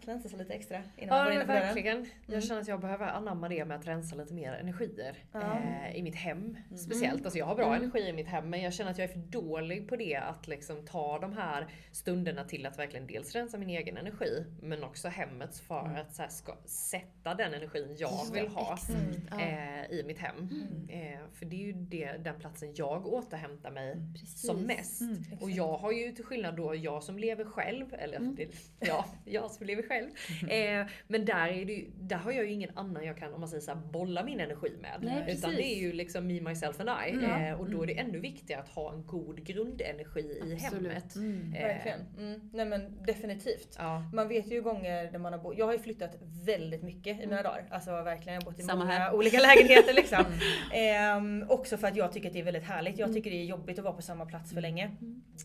B: klänsa sig lite extra innan man
A: Ja
B: går
A: men
B: innanför dörren.
A: verkligen. Jag
B: Mm.
A: känner att jag behöver anamma det med att rensa lite mer energier
B: Ja.
A: eh, i mitt hem. Speciellt. Alltså jag har bra
D: Mm.
A: energi i mitt hem men jag känner att jag är för dålig på det att liksom ta de här stunderna till att verkligen dels rensa min egen energi men också hemmets för att så här, ska sätta den energin jag
D: Ja,
A: vill ha.
D: Mm.
A: Eh, i mitt hem. Eh, för det är ju det, den platsen jag återhämtar mig som
D: Precis.
A: mest.
D: Mm,
A: och jag har ju till skillnad då jag som lever själv, eller
D: Mm.
A: det, ja, jag som lever själv. Eh, men där, är det där har jag ju ingen annan jag kan, om man säger så här, bolla min energi med.
D: Nej,
A: Utan
D: precis.
A: det är ju liksom me, myself and I.
B: Mm.
A: Eh, och då är det ännu viktigare att ha en god grundenergi i
D: Absolut.
A: hemmet.
D: Mm.
A: Eh,
B: Verkligen. Mm. Nej men definitivt.
A: Ja.
B: Man vet ju gånger när man har bott, jag har ju flyttat väldigt mycket i mina dagar. Alltså verkligen, jag har bott i
D: Samma
B: många
D: här.
B: olika lägenheter liksom. *laughs* Ehm, också för att jag tycker att det är väldigt härligt. Jag tycker det är jobbigt att vara på samma plats för länge.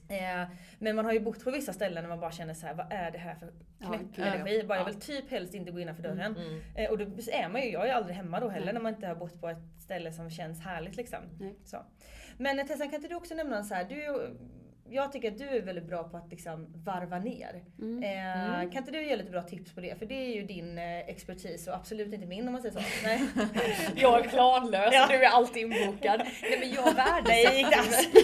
B: Ehm, men man har ju bott på vissa ställen där man bara känner så här: vad är det här för
D: Ja,
B: knäpp
D: gud,
B: energi? Bara, jag
D: Ja.
B: vill typ helst inte gå innanför dörren.
A: Mm.
B: Ehm, och då är man ju, jag är aldrig hemma då heller
D: Nej.
B: när man inte har bott på ett ställe som känns härligt liksom. Så. Men eh, Tessan kan inte du också nämna en så här, du jag tycker att du är väldigt bra på att liksom varva ner.
D: Mm.
B: Eh, Kan inte du ge lite bra tips på det? För det är ju din eh, expertis och absolut inte min om man säger så. *laughs* Nej.
A: Jag är planlös
B: Ja.
A: du är alltid inbokad. Nej men jag värdesätter...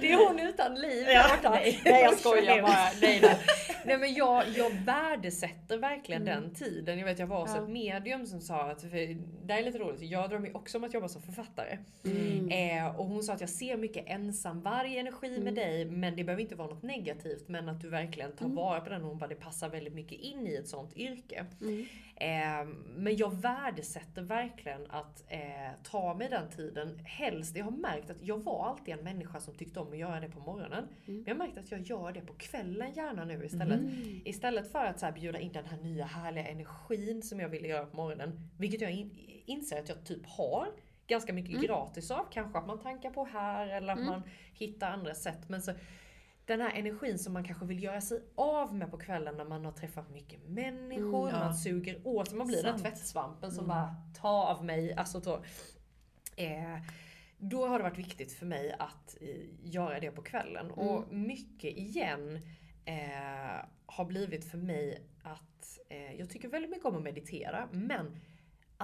A: Det är hon utan liv
B: Ja, nej.
A: Nej jag skojar bara. Nej, nej. nej men jag, jag värdesätter verkligen
D: Mm.
A: den tiden. Jag vet jag var hos
D: Ja.
A: ett medium som sa att, för det här är lite roligt, jag drömmer ju också om att jobba som författare.
D: Mm.
A: Eh, och hon sa att jag ser mycket ensamvarg energi med
D: Mm.
A: dig men det behöver inte vara något negativt men att du verkligen tar
D: Mm.
A: vara på den och hon bara det passar väldigt mycket in i ett sånt yrke.
D: Mm.
A: Eh, men jag värdesätter verkligen att eh, ta mig den tiden. Helst, jag har märkt att jag var alltid en människa som tyckte om att göra det på morgonen. Men jag har märkt att jag gör det på kvällen gärna nu istället.
D: Mm.
A: Istället för att så här, bjuda in den här nya härliga energin som jag ville göra på morgonen. Vilket jag in, inser att jag typ har ganska mycket
D: Mm.
A: gratis av. Kanske att man tankar på här eller att
D: Mm.
A: man hittar andra sätt. Men så, den här energin som man kanske vill göra sig av med på kvällen när man har träffat mycket människor,
D: Mm,
C: ja.
A: man suger åt sig, man blir den
C: Sant.
A: tvättsvampen som
C: Mm.
A: bara tar av mig. Alltså, då, eh, då har det varit viktigt för mig att eh, göra det på kvällen. Och mycket igen eh, har blivit för mig att eh, jag tycker väldigt mycket om att meditera men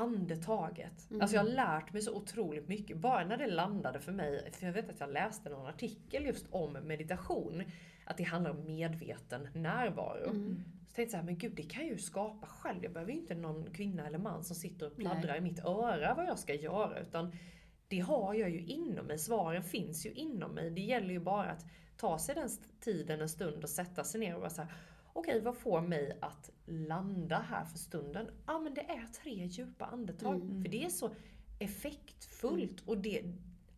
A: andetaget.
D: Mm.
A: Alltså jag har lärt mig så otroligt mycket. Bara när det landade för mig, för jag vet att jag läste någon artikel just om meditation. Att det handlar om medveten närvaro.
D: Mm.
A: Så tänkte jag så här, men gud det kan jag ju skapa själv. Jag behöver ju inte någon kvinna eller man som sitter och pladdrar
D: Nej.
A: i mitt öra vad jag ska göra. Utan det har jag ju inom mig. Svaren finns ju inom mig. Det gäller ju bara att ta sig den tiden en stund och sätta sig ner och vara så här. Okej, vad får mig att landa här för stunden? Ja, men det är tre djupa andetag.
D: Mm.
A: För det är så effektfullt. Och det,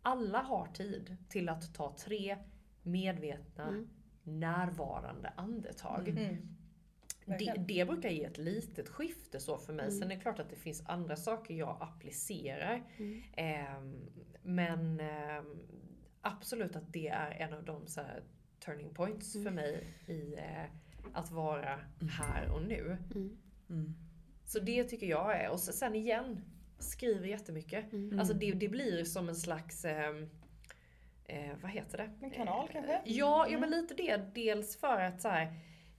A: alla har tid till att ta tre medvetna,
D: Mm.
A: närvarande andetag.
B: Mm.
A: Det,
B: Verkligen.
A: det brukar ge ett litet skifte så för mig.
D: Mm.
A: Sen är det klart att det finns andra saker jag applicerar.
D: Mm.
A: Ehm, men ehm, absolut att det är en av de så här, turning points
D: Mm.
A: för mig i eh, att vara här och nu.
D: Mm.
C: Mm.
A: Så det tycker jag är. Och sen igen, skriver jättemycket.
D: Mm.
A: Alltså det, det blir som en slags ehm, Eh, vad heter det?
B: En kanal kanske?
A: Ja, ja
B: Mm.
A: men lite det. Dels för att så här,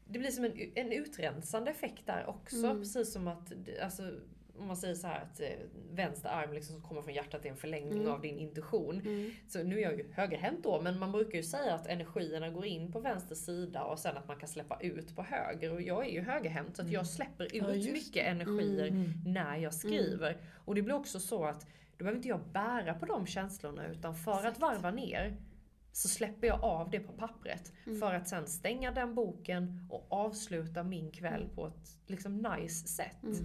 A: det blir som en, en utrensande effekt där också.
D: Mm.
A: Precis som att, alltså, om man säger så här att eh, vänster arm liksom som kommer från hjärtat är en förlängning
D: Mm.
A: av din intuition.
D: Mm.
A: Så nu är jag ju högerhänt då, men man brukar ju säga att energierna går in på vänster sida och sen att man kan släppa ut på höger. Och jag är ju högerhänt så att jag släpper ut
C: Ja,
A: mycket energier
C: Mm.
A: när jag skriver. Och det blir också så att då behöver inte jag bära på de känslorna utan för att varva ner så släpper jag av det på pappret.
D: Mm.
A: För att sen stänga den boken och avsluta min kväll på ett liksom nice sätt.
D: Mm.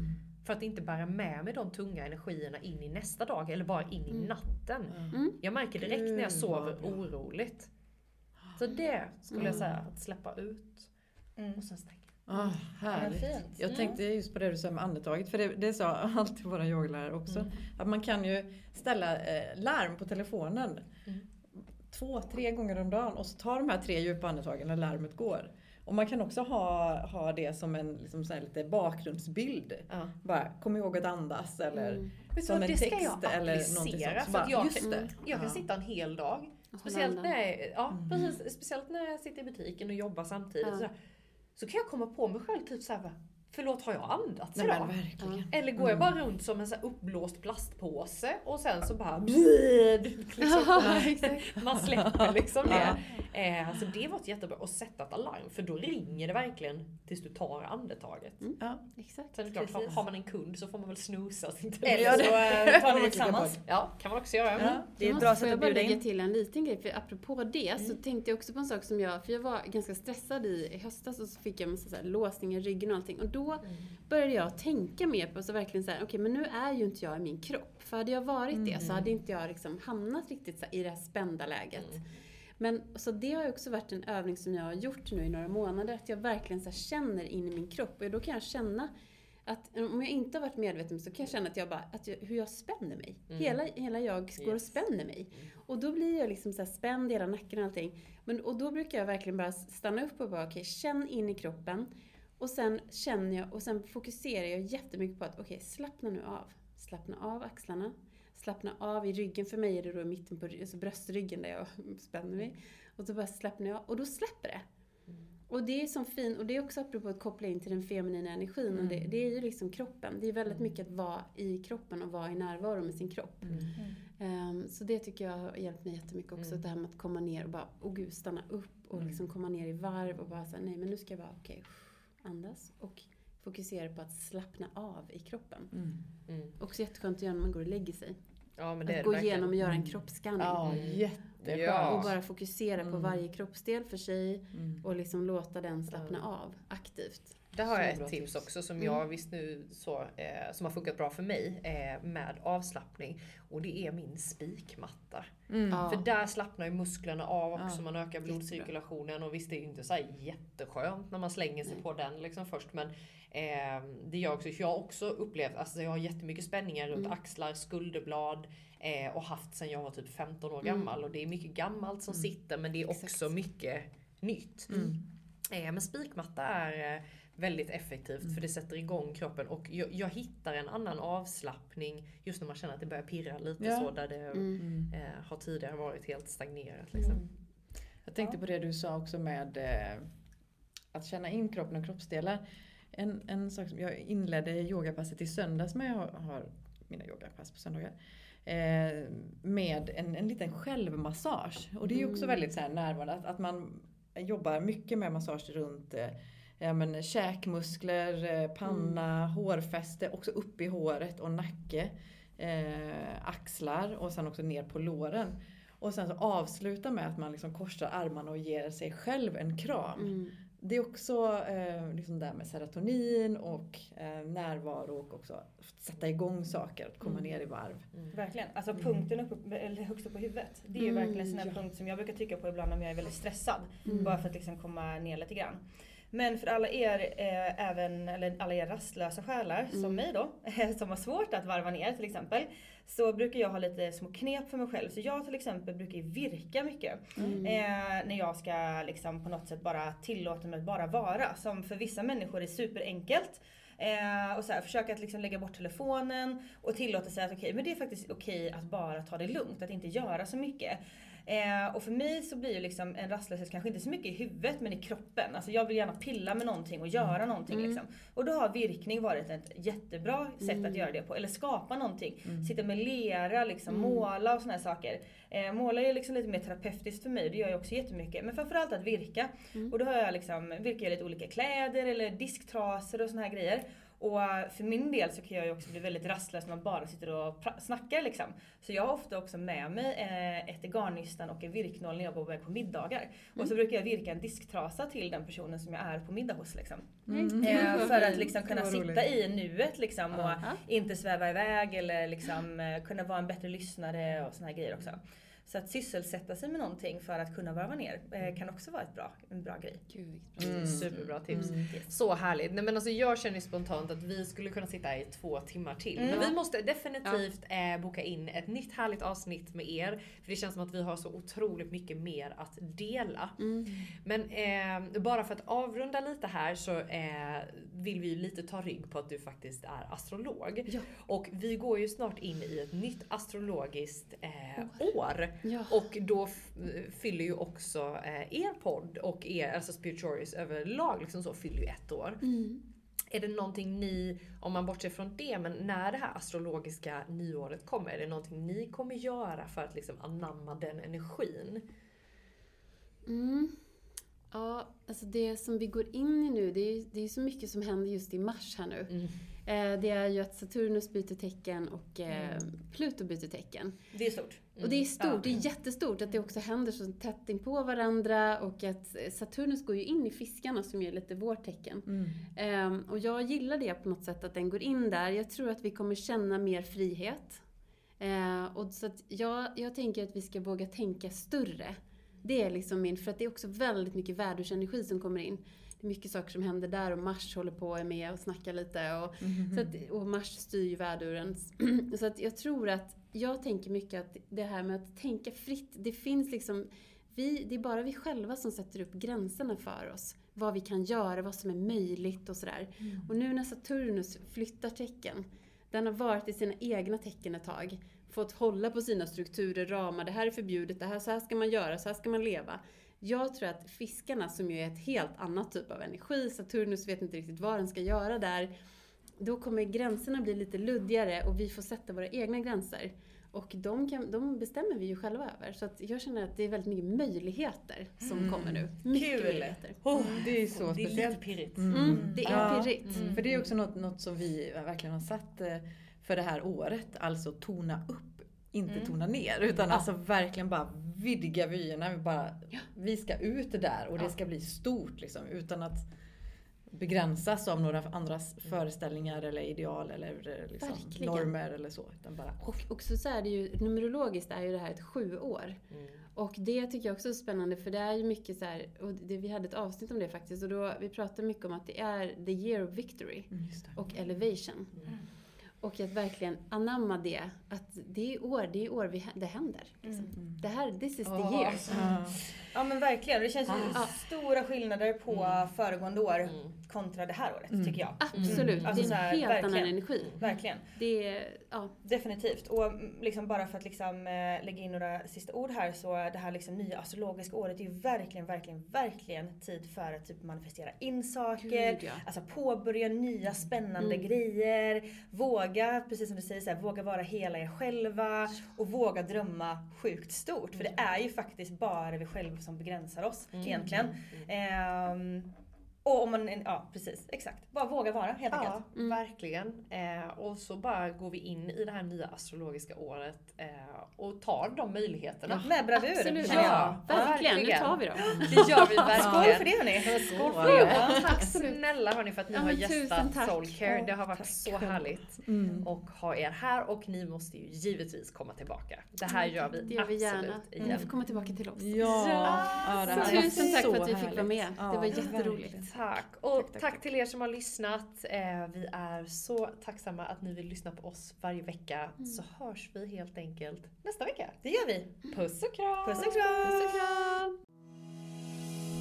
A: För att inte bära med mig de tunga energierna in i nästa dag eller bara in i
D: Mm.
A: natten.
D: Mm.
A: Jag märker direkt när jag sover oroligt. Så det skulle jag
D: Mm.
A: säga, att släppa ut
B: Mm.
A: och sen stänga.
C: Ah, härligt.
B: Fint.
C: Jag
B: Mm.
C: tänkte just på det du sa med andetaget, för det, det sa alltid våra yogalärare också.
A: Mm.
C: Att man kan ju ställa eh, larm på telefonen
A: Mm.
C: två, tre gånger om dagen och så tar de här tre djupa andetagen när larmet går. Och man kan också ha, ha det som en liksom så här lite bakgrundsbild.
A: Ja.
C: Bara kom ihåg att andas eller
D: Mm.
C: Som en
A: det ska
C: text
A: jag
C: eller
A: applicera. För jag,
C: just
A: kan,
C: det.
A: jag kan
C: Ja.
A: sitta en hel dag. Speciellt när, jag, ja,
C: Mm.
A: precis, speciellt när jag sitter i butiken och jobbar samtidigt.
D: Ja.
A: Så, här, så kan jag komma på mig själv typ såhär, förlåt har jag andats
C: Nej,
A: idag?
C: verkligen.
A: Eller går jag
C: Mm.
A: bara runt som en så här uppblåst plastpåse och sen så bara blid, *laughs* liksom, *laughs* Man släpper liksom det. Eh, så det var ett jättebra. Och sätta ett alarm för då ringer det verkligen tills du tar andetaget.
C: Ja.
D: Exakt.
A: Sen är det klart, har,
B: Precis.
A: har man en kund så får man väl snosa sin
B: Eller så eh, *laughs* tar ni det tillsammans.
A: Ja, kan man också göra.
C: Ja.
B: Det är ett
D: Får
B: bra
D: jag
B: sätt att
D: bara
B: bjuda
D: lägga
B: in.
D: till en liten grej, för apropå det så tänkte jag också på en sak som jag, för jag var ganska stressad i, i höstas och så fick jag en massa så här låsning i ryggen och allting. Och då började jag tänka mer på, så verkligen så här, okej men nu är ju inte jag i min kropp. För hade jag varit det så hade inte jag liksom hamnat riktigt i det här spända läget. Men så det har ju också varit en övning som jag har gjort nu i några månader, att jag verkligen så känner in i min kropp. Och då kan jag känna att om jag inte har varit medveten så kan jag känna att jag bara, att jag, hur jag spänner mig. Hela, hela jag går och
A: Yes.
D: spänner mig. Och då blir jag liksom så spänd i hela nacken och allting. Men, och då brukar jag verkligen bara stanna upp och bara, okej, känn in i kroppen. Och sen känner jag, och sen fokuserar jag jättemycket på att, okej, slappna nu av. Slappna av axlarna. Slappna av i ryggen. För mig är det då i mitten på alltså bröstryggen där jag *laughs* spänner mig. Och så bara slappnar jag av. Och då släpper det. Och det är som fin, och det är också apropå att koppla in till den feminina energin. Och det, det är ju liksom kroppen. Det är väldigt mycket att vara i kroppen och vara i närvaro med sin kropp. Ehm, så det tycker jag har hjälpt mig jättemycket också. Det här med att komma ner och bara, åh gud, stanna upp och liksom komma ner i varv och bara säga nej men nu ska jag bara, okej, andas. Och fokusera på att slappna av i kroppen.
A: Mm.
D: Också jätteskönt att göra när man går och lägger sig.
A: Ja, men det är
D: Att gå
A: verkligen.
D: igenom och göra en kroppsskanning.
C: Ja,
A: Mm.
C: jätteskönt.
A: Ja.
D: Och bara fokusera på
C: Mm.
D: varje kroppsdel för sig
C: Mm.
D: och liksom låta den slappna av aktivt.
A: Där har jag ett tips
C: tips.
A: också som
D: Mm.
A: jag visst nu så, eh, som har funkat bra för mig eh, med avslappning. Och det är min spikmatta.
C: Mm.
A: För där slappnar ju musklerna av också,
C: Ja,
A: man ökar blodcirkulationen och visst det är ju inte så här jätteskönt när man slänger sig
D: Nej.
A: på den liksom först men eh, det gör också, jag har också upplevt, alltså jag har jättemycket spänningar runt
D: Mm.
A: axlar, skulderblad eh, och haft sedan jag var typ 15 år
D: Mm.
A: gammal och det är mycket gammalt som sitter men det är
D: Exakt.
A: också mycket nytt.
C: Mm.
A: Eh, men spikmatta är eh, väldigt effektivt för det sätter igång kroppen och jag, jag hittar en annan avslappning just när man känner att det börjar pirra lite
C: Ja.
A: så där det
D: Mm.
A: eh, har tidigare varit helt stagnerat. Liksom.
C: Jag tänkte på det du sa också med eh, att känna in kroppen och kroppsdelar. En, en sak som jag inledde yogapasset i söndags med, jag har, har mina yogapass på söndagar. Eh, med en, en liten självmassage. Och det är ju också
D: Mm.
C: väldigt så här närvarande att, att man jobbar mycket med massage runt eh, ja, men käkmuskler, eh, panna, hårfäste, också upp i håret och nacke. Eh, axlar och sen också ner på låren. Och sen så avsluta med att man liksom korsar armarna och ger sig själv en kram.
D: Mm.
C: Det är också eh, liksom det här med serotonin och eh, närvaro och också sätta igång saker, att komma ner i varv.
B: Verkligen. Alltså punkten uppe, eller högst upp på huvudet. Det är ju
D: Mm,
B: verkligen en sån här
D: ja.
B: punkt som jag brukar trycka på ibland om jag är väldigt stressad.
D: Mm.
B: Bara för att liksom komma ner lite grann. Men för alla er, eh, även, eller alla er rastlösa själar
D: Mm.
B: som mig då, *laughs* som har svårt att varva ner till exempel. Så brukar jag ha lite små knep för mig själv. Så jag till exempel brukar ju virka mycket.
D: Mm.
B: Eh, när jag ska liksom på något sätt bara tillåta mig att bara vara. Som för vissa människor är superenkelt. Eh, och så här, försöka att liksom lägga bort telefonen och tillåta sig att okej, men det är faktiskt okej att bara ta det lugnt, att inte göra så mycket. Eh, och för mig så blir ju liksom en rastlöshet kanske inte så mycket i huvudet men i kroppen. Alltså jag vill gärna pilla med någonting och göra någonting
D: Mm.
B: liksom. Och då har virkning varit ett jättebra sätt
D: Mm.
B: att göra det på. Eller skapa någonting. Sitta med lera, liksom,
D: Mm.
B: måla och såna här saker. Eh, måla är liksom lite mer terapeutiskt för mig, det gör jag också jättemycket. Men framförallt att virka.
D: Mm.
B: Och då har jag liksom, virkar jag lite olika kläder eller disktrasor och såna här grejer. Och för min del så kan jag ju också bli väldigt rastlös när man bara sitter och snackar liksom. Så jag har ofta också med mig eh, ett garnnystan och en virknål när jag går iväg på middagar. Och så brukar jag virka en disktrasa till den personen som jag är på middag hos liksom.
C: Mm.
B: Eh, för att liksom kunna sitta i nuet liksom och
D: Ja.
B: inte sväva iväg eller liksom eh, kunna vara en bättre lyssnare och såna här grejer också. Så att sysselsätta sig med någonting för att kunna varva ner eh, kan också vara ett bra, en bra grej.
D: Gud,
A: Mm. Superbra tips.
B: Mm.
A: Så härligt. Nej, men alltså, jag känner spontant att vi skulle kunna sitta här i två timmar till.
B: Mm.
A: Men vi måste definitivt eh, boka in ett nytt härligt avsnitt med er. För det känns som att vi har så otroligt mycket mer att dela.
D: Mm.
A: Men eh, bara för att avrunda lite här så eh, vill vi ju lite ta rygg på att du faktiskt är astrolog.
D: Ja.
A: Och vi går ju snart in i ett nytt astrologiskt eh, år.
D: Ja.
A: Och då fyller ju också eh, er podd och er, alltså Spiritualis överlag, liksom så, fyller ju ett år.
D: Mm.
A: Är det någonting ni, om man bortser från det, men när det här astrologiska nyåret kommer, är det någonting ni kommer göra för att liksom anamma den energin?
D: Mm. Ja, alltså det som vi går in i nu, det är, det är så mycket som händer just i mars här nu.
A: Mm.
D: Eh, det är ju att Saturnus byter tecken och eh, Pluto byter tecken.
B: Det är stort.
D: Och det är stort,
B: Ja.
D: det är jättestort att det också händer så tätt in på varandra och att Saturnus går ju in i fiskarna som är lite vårt tecken.
C: Mm.
D: Ehm, och jag gillar det på något sätt att den går in där. Jag tror att vi kommer känna mer frihet. Eh, och så att jag, jag tänker att vi ska våga tänka större. Det är liksom min, för att det är också väldigt mycket värdursenergi som kommer in. Det är mycket saker som händer där och Mars håller på och är med och snackar lite. Och, så att, och Mars styr ju värduren. *clears throat* Så att jag tror att, jag tänker mycket att det här med att tänka fritt, det finns liksom vi, det är bara vi själva som sätter upp gränserna för oss. Vad vi kan göra, vad som är möjligt och sådär. Och nu när Saturnus flyttar tecken, den har varit i sina egna tecken ett tag, fått hålla på sina strukturer, ramar, det här är förbjudet, det här, så här ska man göra, så här ska man leva. Jag tror att fiskarna, som ju är ett helt annat typ av energi, Saturnus vet inte riktigt vad den ska göra där, då kommer gränserna bli lite luddigare och vi får sätta våra egna gränser. Och de, kan, de bestämmer vi ju själva över. Så att jag känner att det är väldigt mycket möjligheter som
C: Mm.
D: kommer nu. Mycket
B: Kul.
D: möjligheter.
C: Oh, det är så
A: Det är lite
C: speciellt.
A: pirrigt.
D: Mm, det är
C: Ja,
D: pirrigt.
C: mm. För det är också något, något som vi verkligen har satt eh, för det här året. Alltså tona upp, inte
B: Mm.
C: tona ner. Utan alltså verkligen bara vidga vyerna. Vi, bara, vi ska ut där och det ska bli stort liksom. Utan att begränsas av några andras föreställningar eller ideal eller eh, liksom normer eller så. Utan bara,
D: Och också så är det ju, numerologiskt är ju det här ett sju år.
A: Mm.
D: Och det tycker jag också är spännande för det är ju mycket så här, och det, vi hade ett avsnitt om det faktiskt, och då, vi pratade mycket om att det är the year of victory
C: mm,
D: och elevation. Och att verkligen anamma det, att det är år, det är år vi, det händer. Liksom. Det här, this is the year.
C: Ja.
B: Men verkligen. Det känns ju
D: Ah.
B: stora skillnader på föregående år kontra det här året tycker jag.
D: Absolut,
B: Alltså
D: det är en
B: här,
D: helt annan
B: verkligen.
D: energi.
B: Verkligen.
D: Det är, ja,
B: Definitivt. Och mm, liksom bara för att liksom, eh, lägga in några sista ord här så det här liksom nya astrologiska året är ju verkligen, verkligen, verkligen tid för att typ manifestera in saker.
D: Gud, ja.
B: Alltså påbörja nya spännande
D: Mm. grejer.
B: grejer. Våga, precis som du säger, så här, våga vara hela er själva. Och våga drömma sjukt stort. För det är ju faktiskt bara vi själva som begränsar oss egentligen. Ehm, och om man, ja precis, exakt. Bara våga vara helt
A: Ja,
B: enkelt.
D: Mm.
A: verkligen. Eh, och så bara går vi in i det här nya astrologiska året eh, och tar de möjligheterna.
B: Med bravur.
D: absolut.
B: jag.
D: Ja, verkligen. Nu
A: verkligen.
D: tar vi dem.
A: Det gör vi verkligen. *laughs*
B: Skål för det hörni!
A: Skål för det!
D: Ja,
A: tack snälla hörni för att ni
D: Ja,
A: har gästat. Soulcare. Det har varit
C: tack
A: så härligt
C: Mm.
A: och ha er här och ni måste ju givetvis komma tillbaka. Det här gör vi
D: Det gör vi
A: absolut
D: gärna.
A: igen.
D: Ni får komma tillbaka till oss.
C: Ja, ja, det här var
D: Tusen tack
C: så
D: för att vi fick vara med.
C: Ja,
D: Det var jätteroligt.
A: Tack! Och tack,
C: Tack, tack,
A: till er som har lyssnat. Eh, vi är så tacksamma att ni vill lyssna på oss varje vecka. Så hörs vi helt enkelt nästa vecka.
B: Det gör vi.
A: Puss och kram!
B: Puss och kram!
D: Puss och kram!